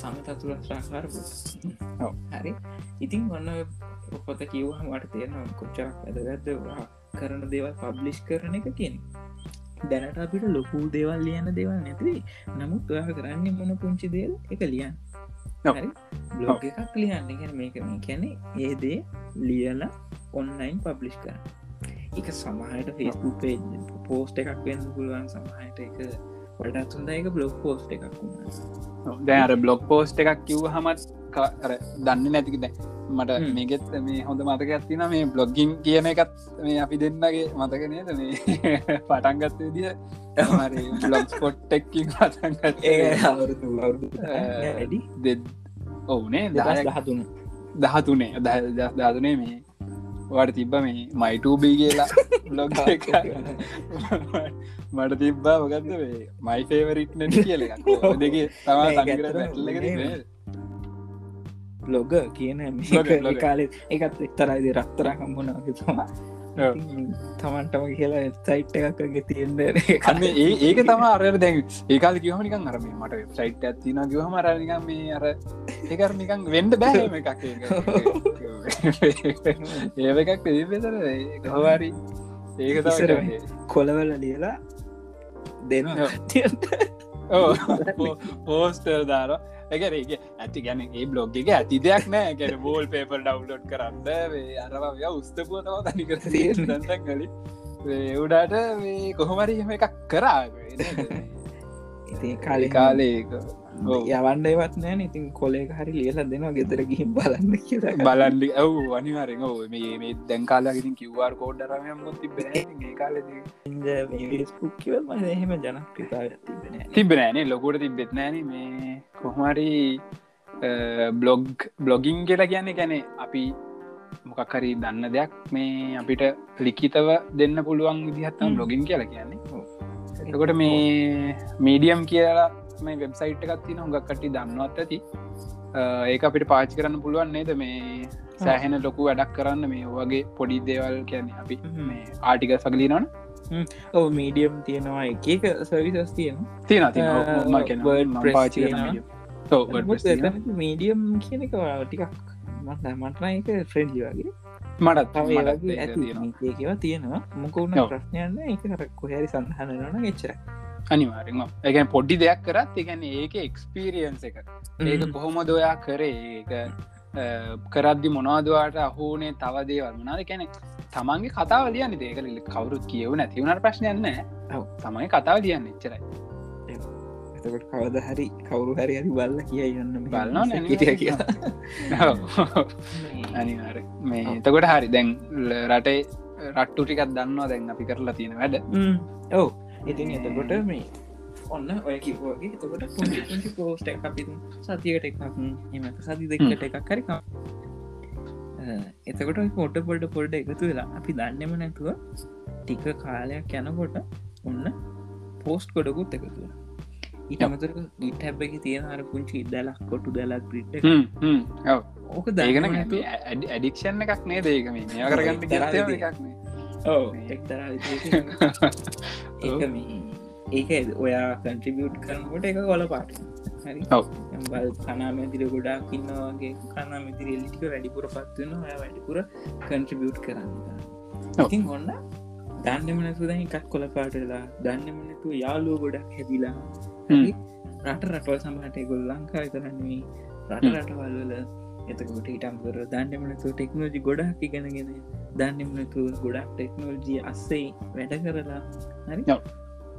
සමතතුර ශ්‍රාකාර හරි. ඉතින් ඔන්න පොත කිව්හමට තියෙන කොච්චරක් ඇදගත්ද කරන දේවල් පබ්ලිෂ් කරන එක කියන දැනට අපිට ලොකූ දේවල් ලියන දේවල් නැතිවේ නමුත් ඔයා කරන්නේ මොන පුංචි දේල් එක ලියන් බ්ලොග එකක් ලියන්න. ගැන මේක මේ කැනෙ ඒදේ ලියලා ඔන්ලයින් පබ්ලිෂ් කරන්න එක සමහට ෆෙස්බුක් පේ පෝස්ට එකක් වෙන්න පුළුවන් සමහට එක වඩත් එක බ්ලොග් පෝස්ට එකක් වුණ දැර බ්ලොග් පෝස්ට එකක් කිව් හමත් දන්න නැතික දැ මට මේගෙත් මේ හොඳ මතක ඇතින මේ බ්ලොග්ගින් කියන එකත් මේ අපි දෙන්නගේ මතක නේද? මේ පටන්ගත් විදිිය බ්ලොග් ස්පොට් එක්කින් පටන්ගත් අවුරුදු දෙ ඔවුනේ දහතුන. දහතුනේ. දස් ධාතුනේ මේ වට තිබ්බ මේ මයිටූබී කියලා එක. මට තිබ්බා මොකක්ද මේ මයි ෆේවරිට් නැ කියල දෙක තමා. බ්ලොග කියන. කාලෙ එකත් එක්තරයිද රක්තරා කම්බුණගේ තමා. තමන්ටම කියලා සයිට් එකක්ගේ තියෙන්ද අන්න ඒ ඒක තම අර දැන් ඒකාල කිවහනිකන් අරම මට සයිට් ඇත්තින ගහම අරනිකම් මේ අර ඒකර නිකන් වෙන්ඩ බෑම එකක්. ඒව එකක් පෙදිපෙතර ගහවාරි ඒක තම කොලවල ලියලා දෙනවා. පෝස්ටර් දාර එකරඒක ඇති ගැන ඒ බ්ලොග් එක ඇති දෙයක් නෑ. ගැන බෝල් පේපල් ඩව්ලෝඩ් කරන්න අරම උස්තපුව තම තනිකර දන්තන් කලි උඩාට මේ කොහොමරිම එකක් කරා. ඉති කාලි කාලේක යවන්ඩයවත් නෑ ඉතින් කොලේ හරි ලියලා දෙනවා ගෙතර ගිහිම් බලන්න කියලා. බලන්ඩි ඇව් අනිවාරෙන් ඔව මේ මේ දැන් කාලාගින් කිව්වාර් කෝඩ්ඩරමයම් තිබෙන කාල ස්කුක්කිවල් ම එහෙම ජනප්‍රිතාව තිබෙන තිබෙනෑනේ ලොකුට තිබෙත් නෑන මේ කොහමරි බ්ලොග් බ්ලොගින් කියලා කියන්නේ ගැන අපි මොකක්හරි දන්න දෙයක් මේ අපිට ලිකිතව දෙන්න පුළුවන් විදිහත්තම්. බ්ලොගින් කියලා කියන්නේ. එතකොට මේ මීඩියම් කියලා මේ වෙබ්සයිට් එකත් තින හොඟක් කටි දන්නවත් ඇති. ඒක අපිට පාචි කරන්න පුළුවන් නේද? මේ සෑහෙන ලොකු වැඩක් කරන්න මේ වගේ පොඩි දේවල් කියන්නේ අපි. මේ ආටික සගලිනන ඔව මීඩියම් තියෙනවා එකක සවිසස් තියෙන තියෙන WordPress පාචි. මීඩියම් කියන එක ටිකක් මට මටන එක ෆ්‍රෙන්ඩ්ලි වගේ. මටත් ඇති තියෙනවා. මොකවුණ. ප්‍රශ්නයන්න එක කොහැරි සඳහනන එච්චර අනිවාරෙන් එකන් පොඩ්ඩි දෙයක් කරත් එකන ඒක එක්ස්පිරියන්ස එක. ඒක කොහොම දොයා කරේ? ඒක කරද්දි මොනවාදවාට අහෝනේ තව දේවල් මනාද කැනෙ තමන්ගේ කතාව ලියන්න දේක කවරුත් කියව නැතිවුණට ප්‍රශ්නයන්න. තමයි කතාව ලියන්න එච්චරයි. එතකට කවද හරි කවරු හරි හරි බල්ල කිය යන්න බලනවා නේ, කිය කියලා. අනිවාර මේ එතකොට හරි. දැන් රටේ රට්ටු ටිකත් දන්නවා දැන් අපි කරලා තියෙන වැඩ. ඔව් ඉතින් එතකොට මේ ඔන්න ඔය කිව්වගේ එතකොට පුංචි පෝස්ට අපි සතියකට එකක් එම සති දෙකට එකක් හරි එතකොට ඔය පොඩ පොඩ එකතු වෙලා අපි දන්නම නැතුව ටික කාලයක් යනකොට ඔන්න පෝස්ට් කොඩකුත් එකතු ඊට අමතර ගිට හැබැකි තියෙන අර පුංචි ඉදලක් කොටු දලක් ඔව්. ඕක දන්න ඇඩික්ෂන් එකක් නේ දේක මේ කරගන්න එක්තරා ඕ එක්තරා ඒක මේ ඒක ඔයා කන්ට්‍රිබියට් කරනකොට එක කොල පාට හරි ඔව්. බල් කනාමැතිර ගොඩාක් ඉන්නවාගේ කනාමැතිර එල්ලිටික වැඩිපුර පත්වන්න ඔය වැඩිපුර කන්ට්‍රිබියට් කරන්න ඔව්. ඉතින් ඔන්න දන්නම නැතු දැන් එකක් කොල පාටලා දන්නම නැතු යාලුව ගොඩක් හැදිලා? රට රටවල් සමහට ගොල් ලංකා විතරන්නේ රට. රටවල්වල එතකොට ඉටම් කර දන්නමනතු ටෙක්නෝජි ගොඩක් ඉගෙනගෙන දන්නමනතු ගොඩක් ටෙක්නෝල්ජී අස්සේ වැඩ කරලා හරි.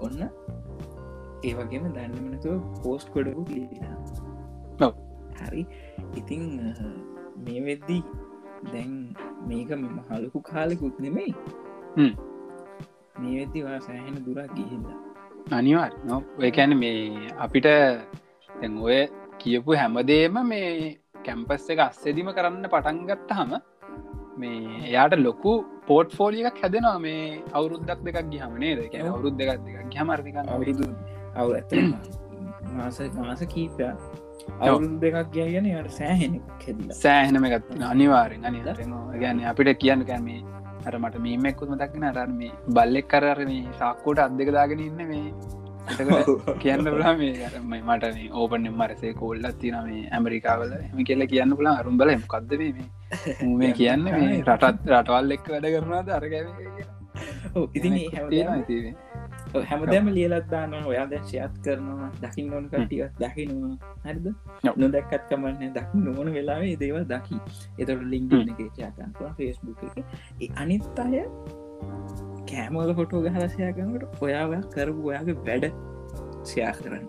ඔන්න ඒ වගේම දන්නමනතු පෝස්ට් කොඩකු ලිලා. හරි ඉතිං මේ වෙද්දී දැන් මේක මහලකු කාලෙකුත් නෙමෙයි. මේ වෙද්දි වා සෑහෙන දුරක් ගිහිල්ලා අනිවාර් නො ඒකැන මේ අපිට ඔය කියපු හැමදේම මේ කැම්පස් එක අස්සෙදිම කරන්න පටන්ගත්ත හම මේ එයාට ලොකු පෝට් ෆෝලියක් හැදෙනවා මේ අවුරුද්දක් දෙකක් ගිහමනේ දෙක. අවුරුද් දෙකක් දෙකක් ගහමර්තික අවුරුදු අවු ඇත මාස මාස කීපයක්. අවුරුදු දෙකක් ගැයගෙන යට සෑහෙන සෑහෙනම ගත්තින අනිවාරෙන් අනි ගැන අපිට කියන්න කැමේ අර මට මේමෙක්කුත්ම දක්න අරන් මේ බල්ලෙක් කරර මේ සාක්කෝට අදක දාගෙන ඉන්න මේ එතකට කියන්න පුලා මේ අර මේ මට මේ ඕපන මරසේ කෝල්ලත් තින මේ ඇමරිකාවල එම කියල කියන්න පුලා අරුම් බල මොකක්ද මේ කියන්න මේ රටත් රටවල් එක් වැඩ කරනවාද අරගැ ඉතින් ඒ හැමදේම- තිේ ඔව්, හැමදෑම ලියලත් දාන්න ඔයා දැ ශයත් කරනවා දකිින් ඕන කටියත් දකිනවා. හරිද? ඔව්. නොදැක්කත් කමන්න දකි නොවන වෙලාවේ දේව දකි. එතට හ්ම්. එක චාකන්වා ෆෙස්බුක් එක. අනිත් අය කෑමල ෆොටෝ ගහලසයා කරනට ඔයාව කරපු ඔයාගේ වැඩ සයා කරන්න.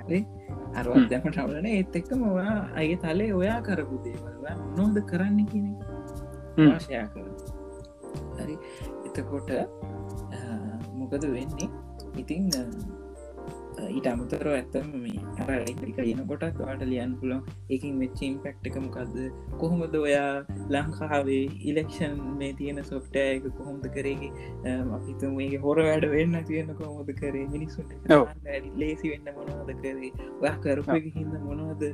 හරි අරවත්. දැම ටවලන ඒත් එක්කම ඔයා අගේ තලේ ඔයා කරපු දේවල් නොද කරන්න කියන ශයා කර හරි එතකොට මොකද වෙන්නේ ඉතිං අ, අ, ඊට අමතර ඇත්තම මේ අරලික ලියන කොටත් වාට ලියන් පුලොන් එකින් වෙච්චිම් පැක්්ටකමකක්ද කොහොමද ඔයා ලංකාවේ ඉලෙක්ෂන් මේ තියෙන සොෆ්ටය එක කොහොමද කරේගේ අපිතුමගේ හොර වැඩ වෙන්න තියෙන කොහොමද කරේ? මිනිස්සුන්ට ලේසි වෙන්න මොනවද කරේ? ඔයා කරපු එක හිද මොනවද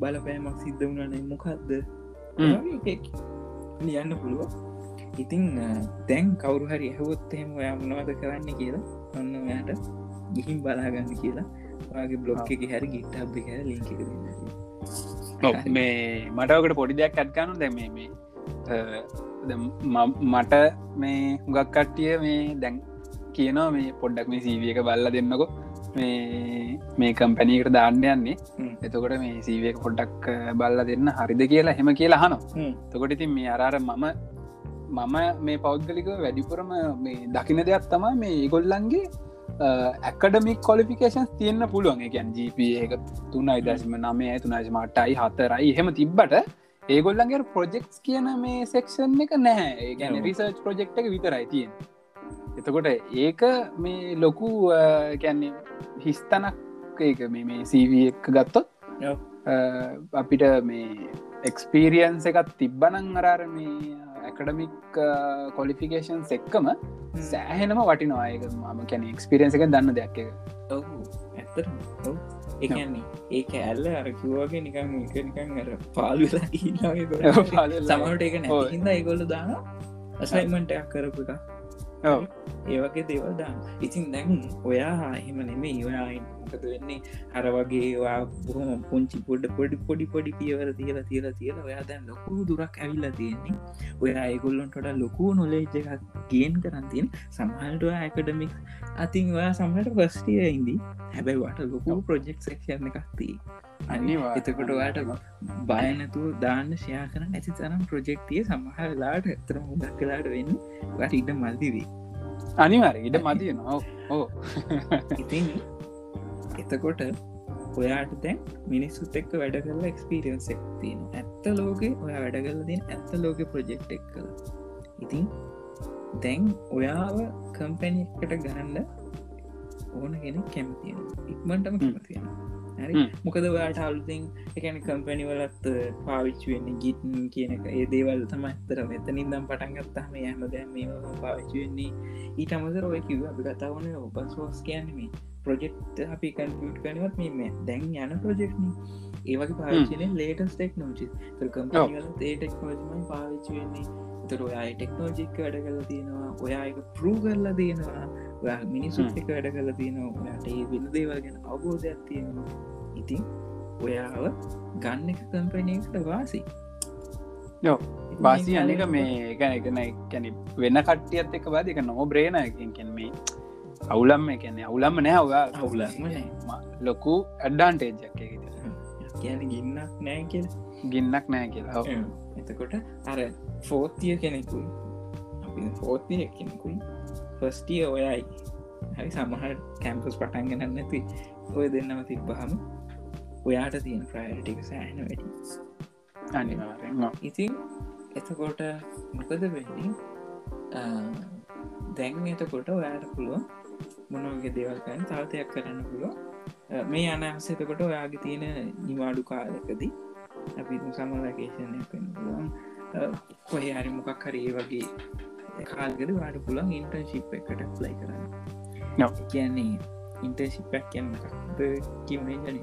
බලපෑමක් සිද්ධ වුණනේ මොකක්ද ලියන්න පුළුව ඉතිං දැන් කවරු හරි ඇහවොත් එහෙම ඔයා මොනවද කරන්න කියලා ඔන්න ඔයාට ගිහිම් බලාගන්න කියලා. වගේ බ්ලොග් එක හැරි ගිට්ටබ් එක ලිංක මේ මටකට පොඩි දෙයක් ඇත්ගනු දැම මේ මට මේ හුගක් කට්ටිය මේ දැන් කියනවා මේ පොඩ්ඩක් මේ සීවිය එක බල්ල දෙන්නකො. මේ මේ කම්පැනීකට දාන්න යන්නේ. එතකොට මේ සීවක පොඩ්ඩක් බල්ල දෙන්න. හරිද කියලා හෙම කියලා හන තකොට ඉතින් මේ අරාර මම මම මේ පෞද්ගලික වැඩිපුරම මේ දකින දෙයක් තමා මේ ඒගොල්ලන්ගේ ඇකඩමික් කොලිෆිකේෂන්ස් තියන්න පුළුවන්. එකන් ජප එක තුනයි දශම නමේ තුනයි මටයි හතරයි එහෙම තිබ්බට ඒගොල්ලන්ගේ ප්‍රොජෙක්ස් කියන මේ සෙක්ෂන් එක නැහැ. ගැන රිසර්ච් ප්‍රජෙක්් එක විතරයි තියෙන් එතකොට ඒක මේ ලොකු කැන්නේ හිස්තනක් ඒක මේ සීව එක ගත්තොත් අපිට මේ එක්ස්පීරියන්ස එකත් තිබ්බනං අරාර මේ ඇකඩමික් කොලිෆිකේෂන් එක්කම සෑහෙනම වටිනවායක මම කැන එක්ස්පිරියන්ස එක දන්න දෙයක් එක ඇත්තර එකන්නේ ඒක ඇල්ල අරකිවගේ නිකන් නිකන් අර පාලුලා සමට එක නැහිද ඒගොල්ල දාන අසයිමටයක් කරපු එක ඒවගේ දේවල් දාන්න ඉතින් දැන් ඔයා එහෙම නෙමේ ඔයායින් මොකද වෙන්නේ? හර වගේවා බොහොම පුංචි පොඩ පොඩි පොඩි පොඩි පියවර තියලා තියලා තියලා ඔයා දැන් ලොකු දුරක් ඇවිල්ලා තියෙන්නේ. ඔයා ඒගොල්ලොන්ටට ලොකු නොලේජ් එකක් ගේන් කරන්තින් සමහල්ට ඇකඩමික් අතින් ඔයා සමහට පස්ටිය ඉදී හැබැයිවාට ලොකු ප්‍රජෙක්් සක්ෂන එකක්තිී අනිවා එතකොට ඔයාට බයනතු දාන්න ෂයා කරන ඇති තරම් ප්‍රජෙක්තිය සමහරලාට ඇතරම හොදක් කලාට වෙන්න වට ඉට මල්දිවී අනිවර ඉට මදිය නො ඕ ඉතින් එතකොට ඔයාට තැන් මිනිස්සුත් එක්ක වැඩ කරලා එක්ස්පිරියන්ස් එක් තියෙන ඇත්ත ලෝකෙ ඔය වැඩ කරල තින් ඇත්ත ලෝක ප්‍රජෙක්් එක් කළ. ඉතින් දැන් ඔයාව කම්පැනිකට ගරන්න ඕන ගෙන කැමතියෙන ඉක්මටම කැමතියෙන හරි? මොකද ඔයාට අලුතින් එකන කම්පැනිවලත් පාවිච්චුවෙන්නේ ගිටන් කියන එක. ඒ දේවල් තමත්තර මෙතනින් දම් පටන්ගත්තහම යහම දැන් මේ පාවිච්චුවෙන්නේ ඊට අමසර ඔය කිව අපි කතාවන ඔපන් සෝස් කියන්නේම ප්‍රජෙක්් අපි කන්පියුට් කනවත් මේ දැන් යන ප්‍රජෙක්්න ඒවගේ පාවිච්චන ලේටස් ටෙක් නෝචි කම්පනිවල ඒ ටෙක්නෝජමයි පාවිච්චුවෙන්නේ තර ඔයායි ටෙක්නෝජික් වැඩ කල තියෙනවා. ඔයා එක පරූ කරලා තියෙනවා. මිනිසුත් එක වැඩ කල තියෙනවා. ඔයාට ඒ වෙන දේවල් ගැන අවබෝධයක් තියෙනවා. ඉතින් ඔයාව ගන්න එක කම්පනයකට වාසි. යෝ වාසි අනික මේ ගැන එකන කැන වෙන කට්ටියත් එක බද එක නොම බ්‍රේණ එකෙන් මේ අවුලම් එකැනෙ අවුලම්ම නෑ ඔයා අවුලම ලොකු ඇඩ්ඩාන්ටේජක් කියන ගින්නක් නෑ කියල. ගින්නක් නෑ කියලා. එතකොට අර ෆෝතිය කෙනෙකුයි අපි ෆෝතිය කෙනෙකුයි ෆස්ටිය ඔයයි. හරි සමහට කැම්පස් පටන්ගෙන නැති ඔය දෙන්නම තිබ්බහම ඔයාට තියෙන ප්‍රයිටික සෑන වැඩි. අනිවාරෙන් ඉතින් එතකොට මොකද වෙන්නේ? දැන් එතකොට ඔයාට පුළුව මොනවගේ දේවල්කන්න තවතයක් කරන්න පුළුව මේ අනහසතකොට ඔයාගේ තියෙන නිවාඩු කාලකදී අපි සමලකේෂණය පෙන්ලුවන් කොහ හරි මොකක් හරි වගේ කාල්ගද වාඩ පුළන් ඉන්ටර්ශිප් එකට ලයි කරන්න. කියන්නේ ඉන්ටර්ශිප්පක් කියන්නද කිවනේ ජන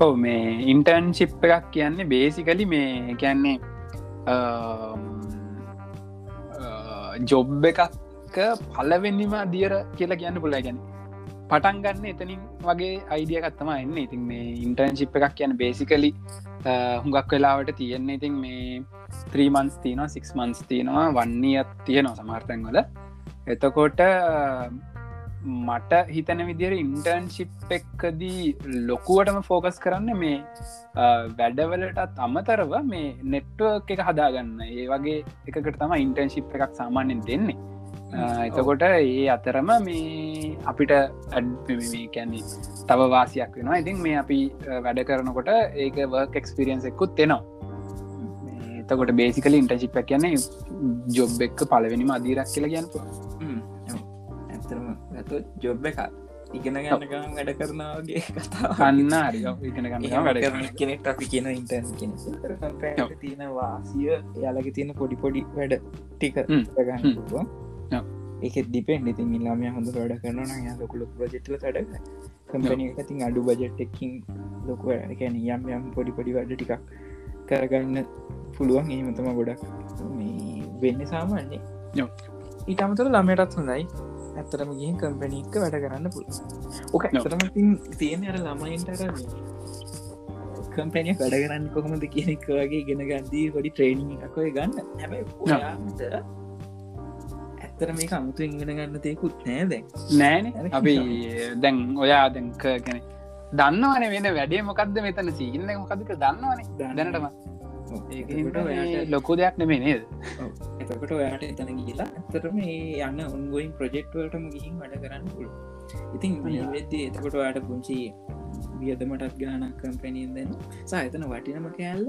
ඔව මේ ඉන්ටර්න්ශිප් එකක් කියන්නේ බේසිකලි මේ කියන්නේ ජොබ් එකක් පලවෙනිම දියර කියලා කියන්න පුලා ගැන පටන් ගන්න එතනින් වගේ අයිඩියකත්තම එන්න. ඉතින් මේ ඉන්ටර්න්ශිප් එකක් කියන බේසිකලි හුඟක් වෙලාවට තියෙන්නේ ඉතින් මේ ත්‍රීමන්ස් තියනවා සික්ස් මන්ස් තියෙනවා වන්නේත් තියෙනවා සමාර්තැන්වල එතකොට මට හිතන විදිර ඉන්ටර්න්ශිප් එක්කදී ලොකුවටම ෆෝකස් කරන්න මේ වැඩවලටත් අමතරව මේ නෙට්ුවක් එක හදාගන්න. ඒ වගේ එකකට තම ඉන්ටර්න්ශිප් එකක් සාමාන්‍යෙන් දෙන්නේ. එතකොට ඒ අතරම මේ අපිට ඇඩ්කැන්නේ තව වාසියක් වෙනවා. ඉතින් මේ අපි වැඩ කරනකොට ඒක වර්ක් එක්ස්පිරියන්ස් එක්කුත් තෙනවා එතකොට බේසිකල ඉන්ටර්ශිප් කියන්නේ ජොබ් එක්ක පලවෙනිම අදීරක් කියලා ගැන්පු ඇතරම ගත ජොබ් එක ඉගෙන ගන්න වැඩ කරනවාගේ කතා කන්න කෙනෙක් අපි කියන ඉන්ටන්ස් කෙන තියෙන වාසිය යාලගේ තියෙන පොඩි පොඩි වැඩ ටික. ගන්න ඒක ඩිපෙන්ඩ ඉතින් ඉල්ලාම හොඳ වැඩ කරන ලොකුලු ප්‍රජෙට්ල සඩ කම්පනි ඉතින් අඩු බජට්ටකින් ලොක ගැන යම් යම් පොඩි පොඩි වැඩ ටිකක් කරගන්න පුළුවන්. ඒමතම ගොඩක් වෙන්න සාමාන්නේ ඔව්. ඊට අමතර ළමයටත් හොඳයි. ඇත්තරම ගින් කම්පැනික්ක වැඩ කරන්න පුළුව ඕක ඔව්. ඇතරමතින් තියෙන අර ළමයින්ට කම්පැනිය වැඩ කරන්න කොහොමද කියනෙක් වගේ ගෙන ගන්දී පොඩි ට්‍රේනිං එකකොය ගන්න. හැබයි ඇත්තර මේ අමුතු ඉගෙන ගන්න තයකුත් නෑ දැන්. නෑන අපි දැන් ඔයා දැක ගැන දන්නවන වෙන වැඩේ මොකක්ද මෙතන සීගන්න මොකදක දන්නවන දැනටම. ලොකු දෙයක් නෙමේ නේද? එතකට ඔයාට එතන ගිලා ඇතරම යන්න ඔන්ගොයින් ප්‍රජෙක්්වලටම ගිහින් වැඩ කරන්න පුළුව ඉතින්. වෙද්දී එතකොට ඔයාට පුංචි වියදමටත් ගානක් කම්පැනියෙන් දෙන්න සාහිතන වටිනම කෑල්ල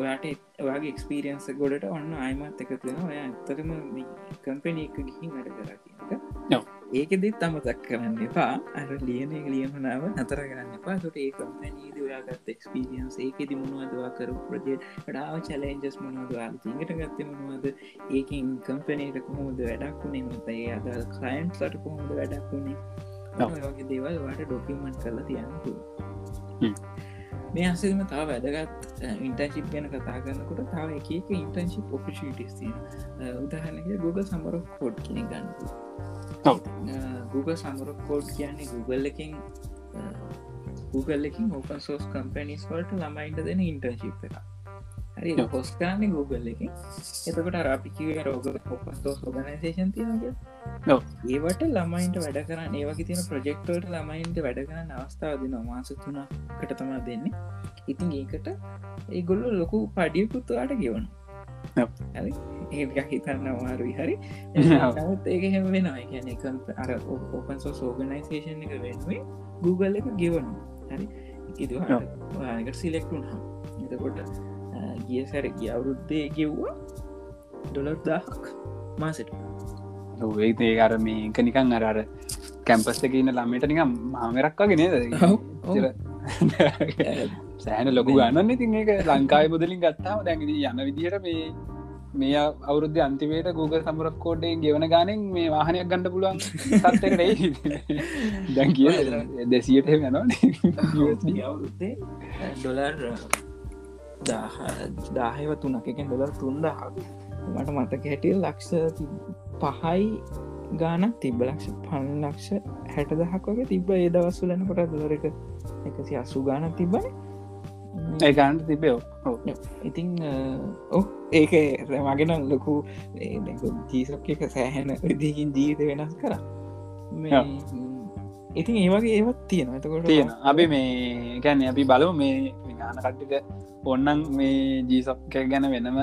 ඔයාට ඔයාගේ එක්ස්පීරියන්ස ගොඩට ඔන්න අයිමත් එකතුවෙන ඔය ඇත්තරම කම්පැනි එක ගිහින් වැඩ කර කියනක ඔව්. ඒකෙදෙත් අමතක් කරන්න එපා. අර ලියන එක ලියමනාව නතර කරන්න එපා. තොට ඒ කම්පැනීද ඔයාගත් එක්ස්පීරියන්ස් ඒකෙදි මොනවදවා කරු ප්‍රජෙට් ඩාව චලෙන්ජස් මොනවදවා තිඟට ගත්ත මොනවද? ඒකින් කම්පනයට කොහොමද වැඩක් වුණේ මතයි අද කලයින්් සට කොහොමද වැඩක් වුණේ දේවල් වාට ඩොකිමන්ට් කරලා තියන්නතු. මේ අසම තාව වැදගත් ඉන්ටර්ශිප් ගැන කතා කරන්නකොට තාව එක එක ඉන්ටර්ශිප් ඔපිටිස් උදාහනක Google සමර කෝඩ් කෙන ගන්නපු ඔව්. Google සමර කෝඩ් කියන්නේ Google එකින් Google එකින් ඕපන් සෝස් කම්පැනිස් වලට ළමයින්ට දෙන ඉන්ටර්ශිප් එක හරි. පොස් කරන්නේ Google එකින් එතකට රාපිකිව රෝග ඔගනසේෂන් තියනගේ ඔව්. ඒවට ළමයින්ට වැඩ කරන්න ඒවගේ තියෙන ප්‍රජෙක්ටවට ළමයින්ට වැඩ කරන්න අවස්ථාව දෙන මාස තුනකට තමා දෙන්නේ. ඉතින් ඒකට ඒගොල්ල ලොකු පඩියකුත්තුවාට ගෙවන ඒක හිතන්න වාරුයි හරි? ඒක හෙම වෙනවා. කියන එක අර ඕපන්සෝ සෝගනයිසේෂන් එක වෙනුවේ Google එක ගෙවනවා. හරි? ඉතිවාට සිලෙක්ටුන් හම් එතකොට ගිය සැර ගිය අවුරුද්දේ ගෙව්වා ඩොලර් දාහක් මාසට ඒ ඒකර මේක නිකන් අර අර කැම්පස් එක ඉන්න ළමට නිකම් මාමරක් වගේ නේද ඔව්, ඔව්. සෑන ලොකු ගන්න ඉතින් ඒක ලංකායි මුදලින් ගත්තාම ඉතින් යන විදිහට මේ මේ අවුරුද්ධ අන්තිමේට Google සමරක් කෝඩ්ඩේ ගෙවන ගානෙන් මේ වාහනයක් ගණඩ පුළුවන් සත්තකට දැන් කිය දෙසියට යනවා අවුරුද්දේ ඩොලර් දාහයව තුනක එකෙන් ඩොලර් තුන්දහක්. මට මතක හැටිය ලක්ෂ පහයි ගානක් තිබ ලක්ෂ පන් ලක්ෂ හැට දහක් වගේ තිබ ඒ දවස්සුලන කොට දොර එක එකසි අස්සු ගාන තිබන ඒ ගන්නට තිබේ ඉතිං ඕ ඒක මගෙන ලොකු ජීසක් එක සෑහෙන විදිකින් ජීවිත වෙනස් කර. ඉතින් ඒවගේ ඒවත් තියෙන එතකොට තියෙන. අපි මේ ගැන අපි බලු මේ ගාන කට්ටික ඔන්නන් මේ ජීසක්ක ගැන වෙනම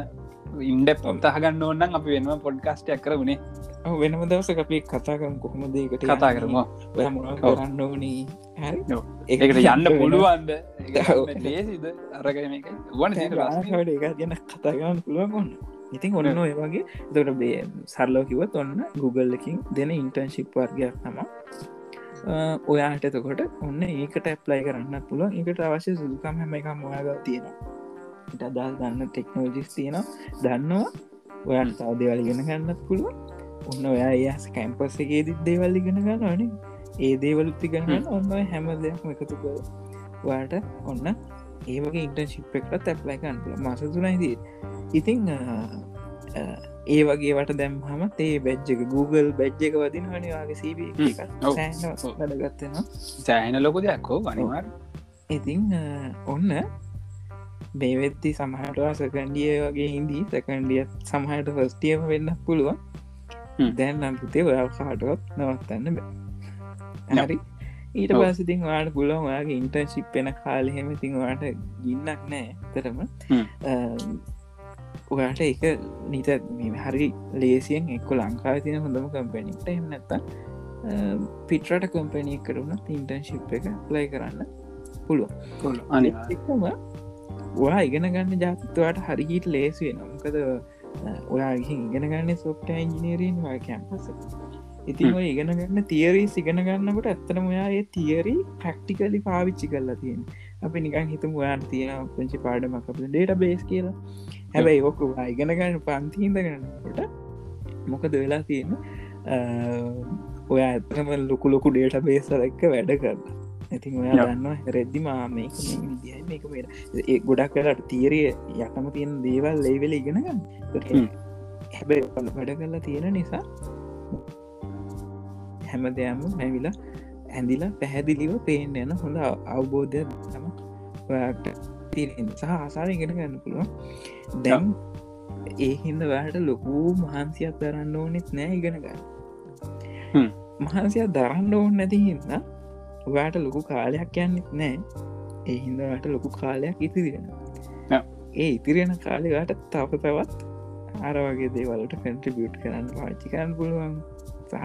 ඉන්ඩ පොත්තහගන්න ඕන්නන් අපි වෙනම පොඩ්කාස්ටයක් කර වුණේ වෙනම දවස අපි කතාකම් කොහොම දේකට කතා කරමු. කරන්න ඕනී. ඒකට යන්න වෙන- පුළුවන්ද. ලේසිද? අරගෙන එක වන එක ගැන කතාගන්න පුළුවන් ඔන්න ඉතින් ඔන්න ඔය වගේ. දොට බේ සරලෝ කිවත් ඔන්න Google එකින් දෙන ඉන්ටර්න්ශිප් වර්ගයක් තම ඔයාට එතකොට ඔන්න ඒකට ඇප්ලයි කරන්න පුළුවන්. එකට අවශ්‍ය සුදුකම් හැම එක මොයාග තියෙනවා. ඉට අදල් ගන්න ටෙක්නෝජිස් තියෙනවා. දන්නවා ඔයන් තව දෙවල් ගෙන ගන්නත් පුළුවන්. ඔන්න ඔයා ඒස් කැම්පස් එකේදි දේවල් ඉගෙන ගන්නවන ඒ දේවලුත්ති ගන්න ඔන්න හැම දෙයක්ම එකතු කර ඔයාට ඔන්න ඒවගේ ඉන්ටර්ශිප් එකට තැප්ලයිකන් පුල මස තුනයිදී ඉතිං ඒ වගේට දැම් හම ඒ බැජ්ජක Google බැජ්ජක වදින හනිවාගේ සීබ. වැඩගත්වෙනවා සෑහන ලොකු දෙයක් හෝ අනිවාර් ඉතිං ඔන්න බේවෙත්ති සමහටවා සකන්ඩිය වගේ හින්දී සකන්ඩිය සමහට ෆස්ටියම වෙන්න පුළුවන්. දැන් නම් පුතේ ඔයාල් කාටවත් නවත්තන්න බෑ. හරි. ඊට. පසිතින් වාට පුලුවන් ඔයාගේ ඉන්ටර්ශිප් වෙන කාලහෙම තින් වාට ගින්නක් නෑ තරම. ඔයාට එක නිත හරි ලේසියෙන් එක්ක ලංකාව තින හොඳම කම්පැනික්ට එම නැත්ත පිටරට කම්පැනිය කරුණ ඉන්ටර්ශිප් එක ලයි කරන්න පුළුවන්. අනිවාර් එකම ඔයා ඉගෙන ගන්න ජාතත්වයට හරිගීට ලේසුවෙන මොකද ඔයා ඉගෙන ගන්න සොප්ට ඉංජිනීරීන් වා කැම්පස ඉතින් ඔය ඉගෙන ගන්න තියරී සිගෙන ගන්නකොට ඇත්තන ඔයා ඒ තියරී ප්‍රක්ටිකලි පාවිච්චි කරලා තියෙන අපි නිකන් හිතම ඔයාන් තියෙන පංචි පාඩමක් අප ඩේට බේස් කියලා. හැබැයි ඔොකු ඉගෙන ගන්න පන්තිීන්ද ගන්නකොට මොකද වෙලා තියෙන ඔය ඇතම ලොකු ලොකු ඩේට බේසර එක්ක වැඩ කරන්න ඉතින් ඔයා දන්න රෙද්දි මා මේක විදිහ මේක ඒ ගොඩක් කරට තීරය යටම තියෙන දේවල් ලේවෙල ඉගෙන ගන්න. හැබැ වැඩ කරලා තියෙන නිසා හැම දෙයක්ම මැවිලා ඇඳිලා පැහැදිලිව පේෙන් යන හොඳ අවබෝධය තම සහ ආසාර ඉගෙන ගන්න පුළුවන්. දැම් ඒ හින්ද වැට ලොකූ මහන්සියක් දරන්න ඕනෙත් නෑ ඉගෙන ගන්න. මහන්සියක් දරන්න ඕන්න නැති හින්ද ඔයාට ලොකු කාලයක් යන්නෙත් නෑ. ඒ හින්දට ලොකු කාලයක් ඉතිරිෙන ඒ ඉතිරෙන කාලෙගට තව තවත් අර වගේ දේවලට කන්ට්‍රිබියට් කරන්න පාච්චි කරන්න පුළුවන්. සහ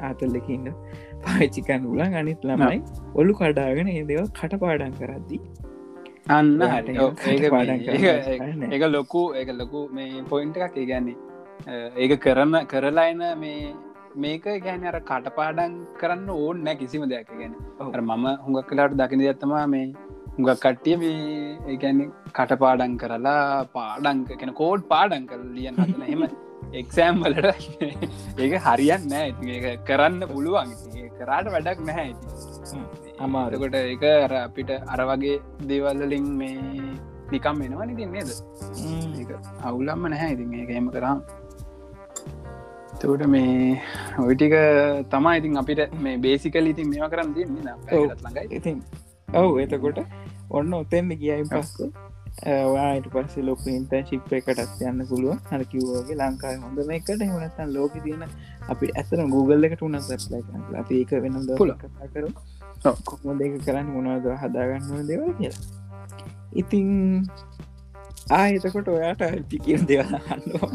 ආතල්ලකින්න පාච්චිකන් උලන් අනිත් ළමයි ඔලු කඩාගෙන ඒ දෙව කට පාඩන් කරද්දී අන්න කරන්න බෑ ඒක ලොකු ඒක ලොකු මේ පොයින්ට එකක්. ඒගැන්නේ ඒක කරන කරලා එන මේ මේක ගැන අර කටපාඩන් කරන්න ඕන්න නෑ කිසිම දෙයක්. ගැන මම හුඟක් කලාට දකින ඇත්තමා මේ හුඟක් කට්ටිය මේ ඒගැන කටපාඩන් කරලා පාඩංක කෙන කෝඩ් පාඩන් කර ලියන් හදන. එහෙම එක්සෑම් වලට ඒක හරියන් නෑ. කරන්න පුළුවන් කරාට වැඩක් නැහැ ඉතින්. අමාරු. එතකොට ඒක අර අපිට අර වගේ දේවල්ලින් මේ නිකම් වෙනවා ඉතින් නේද? අවුලම්ම නැහැ ඉතින් ඒක එම කරම්. තකට මේ ඔයිටික තමා ඉතින් අපිට මේ බේසිකල ඉතින් මේවා කරන්න තියන්නේ ඔව්. ළඟයි. ඉතින් ඔවු එතකොට ඔන්න ඔතෙන්න්න කියයින් පස්ස වාට පස්ස ලොක ඉන්ත ශිප් එකටත් යන්න පුළුව හර කිවෝගේ ලංකායි හොඳ එකට. එමනත්තන් ලෝක තියෙන අපි ඇතන Google එකට උනත් ලයි කරන්න අපි ඒක වෙන. කතා කරු. කොක්ම දෙක කරන්න මොනවද හදාගන්න දෙවල් කියලා ඉතිං ආයතකොට ඔයාට පිකින් දෙවල් අනිවා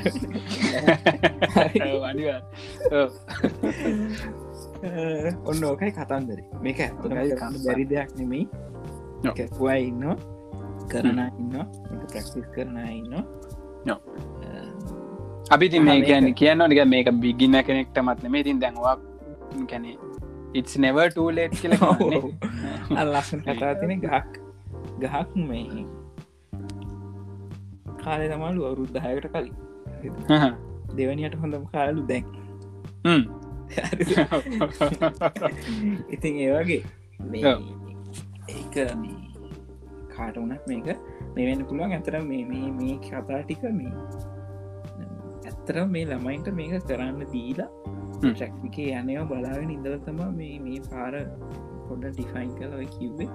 ඔන්න ඕකයි කතන්දර මේක. බැරි දෙයක් නෙමෙයි. කැපුවා ඉන්න කරන ඉන්න ප්‍රක්තිස් කරන ඉන්න. අපි මේ මේක- කියන්න නික මේක බිගින්න කෙනෙක්ට මත්න මේ තින් දැන්වා කැනෙ ඉස් නෙව ටූලේට් කියල අල්ලස්සන කතා තින ගහක්. ගහක් මේ කාලය තමලු අවුරුද්ධහයකට කලින්. දෙවනියට හොඳම කාලු දැන්. ඉතින් ඒවගේ මේ ඔව්. ඒක මේ කාට වනත් මේක මෙවෙන්න පුළුවන්. ඇතර මේ මේ කතා ටික මේ ඇත්තර මේ ළමයින්ට මේක කරන්න දීලා හ්ම්. ටැක්ිකේ යනයෝ බලාගෙන ඉඳල තම මේ මේ පාර පොඩ ඩිෆයින් කල ඔය කිව්වේ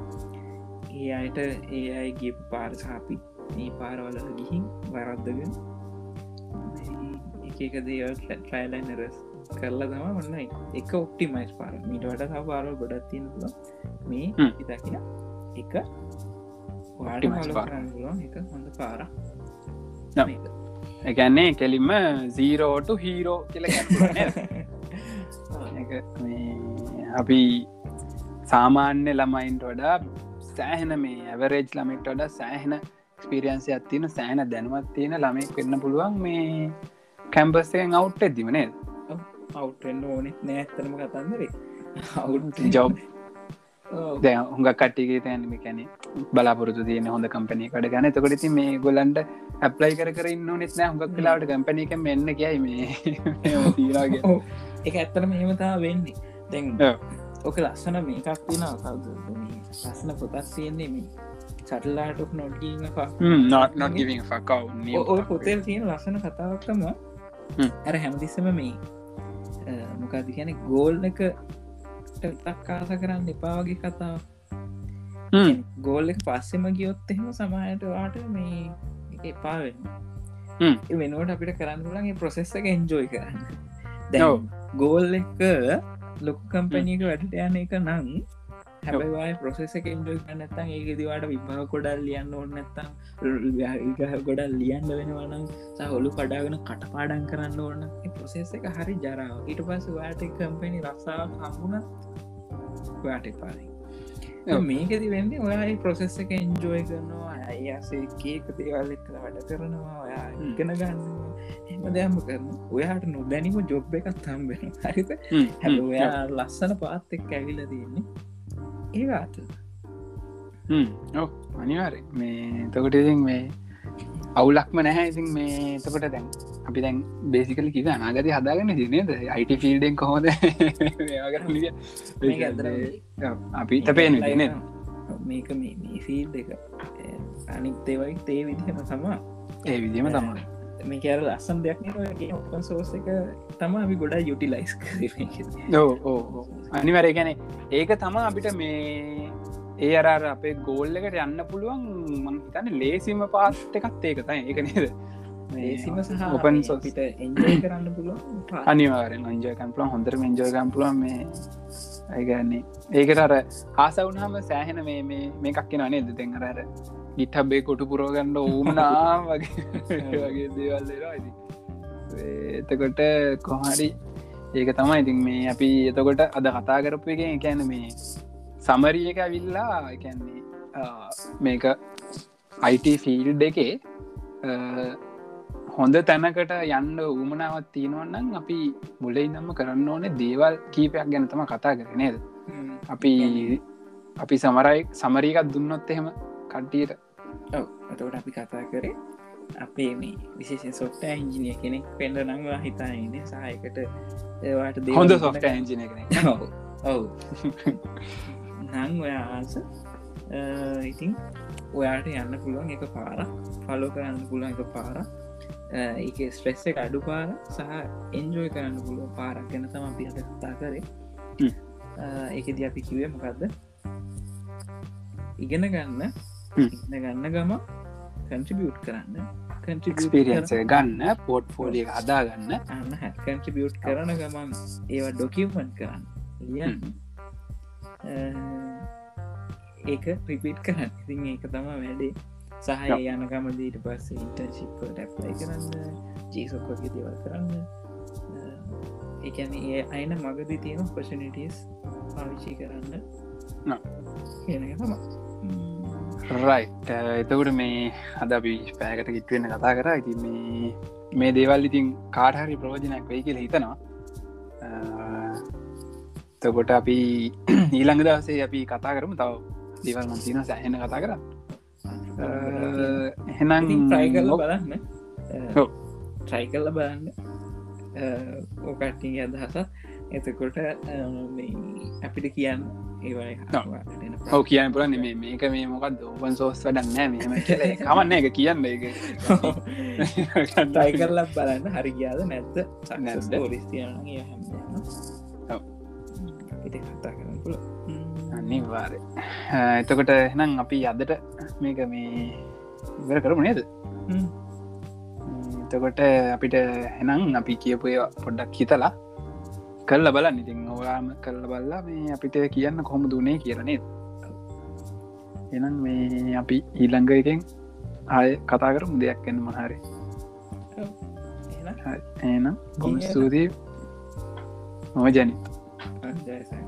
ඒ අයට ඒ අයගේ පාර සාපි මේ පාරවල ගිහින් වරද්දගෙන එක දේවල් ට්‍රයිලයින් රස් කරලා තම ඔන්න එක ඔක්ටිමයිස් පාර මීට වට පාරල් ගොඩත් තියෙන පුළ මේ. ඉතකින එක Optimize පාර. කරන්න එක හොඳ පාර ඔව්. එකන්නේ කෙලින්ම සීරෝට හීරෝ කියල අපි සාමාන්‍ය ළමයින්ට වඩා සෑහෙන මේ ඇවරේජ් ළමෙක්ට වඩා සෑහෙන ස්පිරියන්සි අත්තින සෑහන දැනුවත් තියෙන ළමෙක් වෙන්න පුළුවන් මේ කැම්පස්සයෙන් අවුට් ඇතිමනේ අවුටෙන්න්න ඕනෙත් නෑ ඇත්තරම කතන්දරේ අවුට් ජොබ් දැ හුඟ කට්ටිගේ තැනම කැනෙ බලාපොරතු තියන හොඳ කම්පනය කට ගන තකොට ති මේ ගොලන්ට ඇප්ලයි කර කර ඉන්න නෙත් නෑ. හුඟක් කලාට කම්පනක මෙන්න කියයි මේ. තීරාගේ. එක ඇත්තරම හෙමතා වෙන්නේ. දැන්. ඕක ලස්සන මේකක් තින ලස්සන පොතක් තියෙන්නේ මේ සටල්ලාට fuck. out ඔය පොතේ තියෙන ලස්සන කතාවක්ටම හ්ම්. ඇර හැමතිස්සම මේ මොකද කියන ගෝල් එක තක්කාස කරන්න එපා වගේ කතාව ගෝල් එක පස්සෙම ගියොත් එහෙම සමහයට වාට මේ එක එපාවෙන්න හ්ම්. වෙනුවට අපිට කරන්න පුලන්ගේ ප්‍රොසෙස්ස එක එන්ජෝයි කරන්න. දැන් ගෝල් එක ලොකු කම්පනීක වැඩට යන එක නම් හැබයි ප්‍රොසෙස එන්ජෝයි කරන්නත්තන් ඒක දිවාට විභා කොඩල් ලියන්න ඕන්න නැත්තම් ගොඩල් ලියන්න වෙනවනම් සහොලු කඩාගෙන කටපාඩන් කරන්න ඕන්න ප්‍රොසෙස් එක හරි ජරාව ඊට පස්ස වාට කම්පනි රක්ෂාව හම්බුණත් වාට පාරි. මේකෙති වෙන්නේ ඔයා ප්‍රොසෙස් එක එන්ජෝය කරනවා අයසේ කේක දේවල් එක්ක වැඩ කරනවා ඔයා. ඉගෙන ගන්න එම දෙයක්ම කරන ඔයාට නොදැනීම ජොබ් එකත් තම්බෙන හරිත හැ ඔයා ලස්සන පාත් එක් ඇවිල තියන්නේ ඒ අත ඔව් අනිවාර මේ තකොට ඉතින් මේ අවුලක්ම නැහැ. ඉතින් මේ තකොට දැන් අපි දැන් බේසිකල කිව අනාගත හදාගන්න දිනේද අයිට ෆිල්ඩෙන් කොහොද අපි තපේන දින මේක මේ ෆීල් එක. අනිත් ඒවයි තේ විදිහම තමා ඒ විදිම තමයි. මේ කෑර ලස්සම් දෙයක් ඔපන් සෝස එක තම අපි ගොඩා යුටිලයිස් ඕ අනිවර ගැන ඒක තමා අපිට මේ ඒ අරර අපේ ගෝල්ල එකට යන්න පුළුවන් මං හිතන්න ලේසිම පාත් එකත් ඒක තයි ඒක නේද? ඒසිම සහ ඔපන් පිට එන්ජය කරන්න පුළුවන් අනිවාරෙන් අංජය කම්පලන් හොඳර මෙන්ජෝය කම්පලන් මේ ඇගන්නේ ඒකට අර ආසවුනහම සෑහෙන මේ මේ මේකක් කියෙන නේද? දෙං අරර ගිට්හබේ කොටු පුරෝගන්න ඕමනා වගේ වගේ දේවල්ලේවා ඇති එතකොට කොහරි ඒක තමයි ඉතින් මේ අපි එතකොට අද කතා කරපු එක එකැන මේ සමරිය එක ඇවිල්ලා එකන්නේ මේක අයිට ෆිල්් එකේ හොඳ තැනකට යන්න ඌමනාවත් තියෙනවන්නම් අපි මුලයි නම්ම කරන්න ඕනේ දේවල් කීපයක් ගැන තම කතා කරනේද අපි අපි සමරයි සමරීකත් දුන්නොත් එහෙම කට්ටියට. ඔව. අතවට අපි කතා කරේ අපේ මේ විශේෂ සොට්ට ඉංජිනිය කෙනෙක් පෙන්ඩ නංවා හිතායින සහයකට. ඒවාට හොඳ සොෆ්ට ඇන්ජින කෙන ඔවු නං ඔයා ආස ඉතින් ඔයාට යන්න පුළුවන් එක පාර ෆලෝ කරන්න පුළුවන් එක පාර ඒක ස්ට්‍රෙස්ස එක අඩු පාර සහ එන්ජෝය කරන්න පුළුව පාරක් ගැන තම අපි හට කතා කරේ. ඒකද අපි කිවේ මොකක්ද ඉගෙන ගන්න ගන්න ගම කන්ට්‍රිබියට් කරන්න. එක්ස්පිරියන්ස ගන්න පෝට් ෆෝලිය හදාගන්න. අන්න කන්ට්‍රිබියට් කරන ගමන් ඒවා ඩොකියමන්් කරන්න. ලියන්න ඒක රිපිට් කරන්න. ඉතින් ඒක තම වැඩේ. සහය යනකම දීට පස්ස ඉන්ටර්ශිප්ට ඇප්ලයි කරන්න ජීසොක්කොගේ දේවල් කරන්න. එකන ඒ අයින මගදී තියෙන පොෂනිටස් පාවිච්චි කරන්න. කියන තම රයි එතකට මේ අද අපි පෑකට කිත්වෙන්න කතා කර. ඉති මේ මේ දේවල් ඉතින් කාටහරි ප්‍රෝජනයක් වෙයි කියල හිතනවා තකොට අපි ඊළඟ දවසේ අපි කතා කරම. තව දේවල් මන්තින සෑහෙන කතා කර එහෙනම් ට්‍රයි කරල බලන්න. ට්‍රයි කරල බලන්න. ඕකට්ටිගේ අදහස එතකොට අපිට කියන්න ඔව. කියන්න පුරන්න මේ මේක මේ මොකක් ඕපන් සෝස් වඩන්න මෙම කමන්න එක කියන්න එක ටයි කරලක් බලන්න. හරි ගියාද නැත්ත නැද්ද? ොලිස්තියන හැම ඉති කතා කරන්න පුළ අනිවාර එතකොට එනම් අපි අදට මේක මේ ඉවර කරමු නේද? එතකොට අපිට හෙනම් අපි කියපු පොඩ්ඩක් හිතලා කල්ල බලන්න. ඉතින් ඔයාම කල්ල බල්ලා මේ අපිට කියන්න කොහොම දුනේ කියරනේ එනම් මේ අපි ඊළඟ එකෙන් ආය කතා කරමු දෙයක් එන්න මහරි එනම් බොම ස්තුතියි? මම ජනිත. ජයසන්ට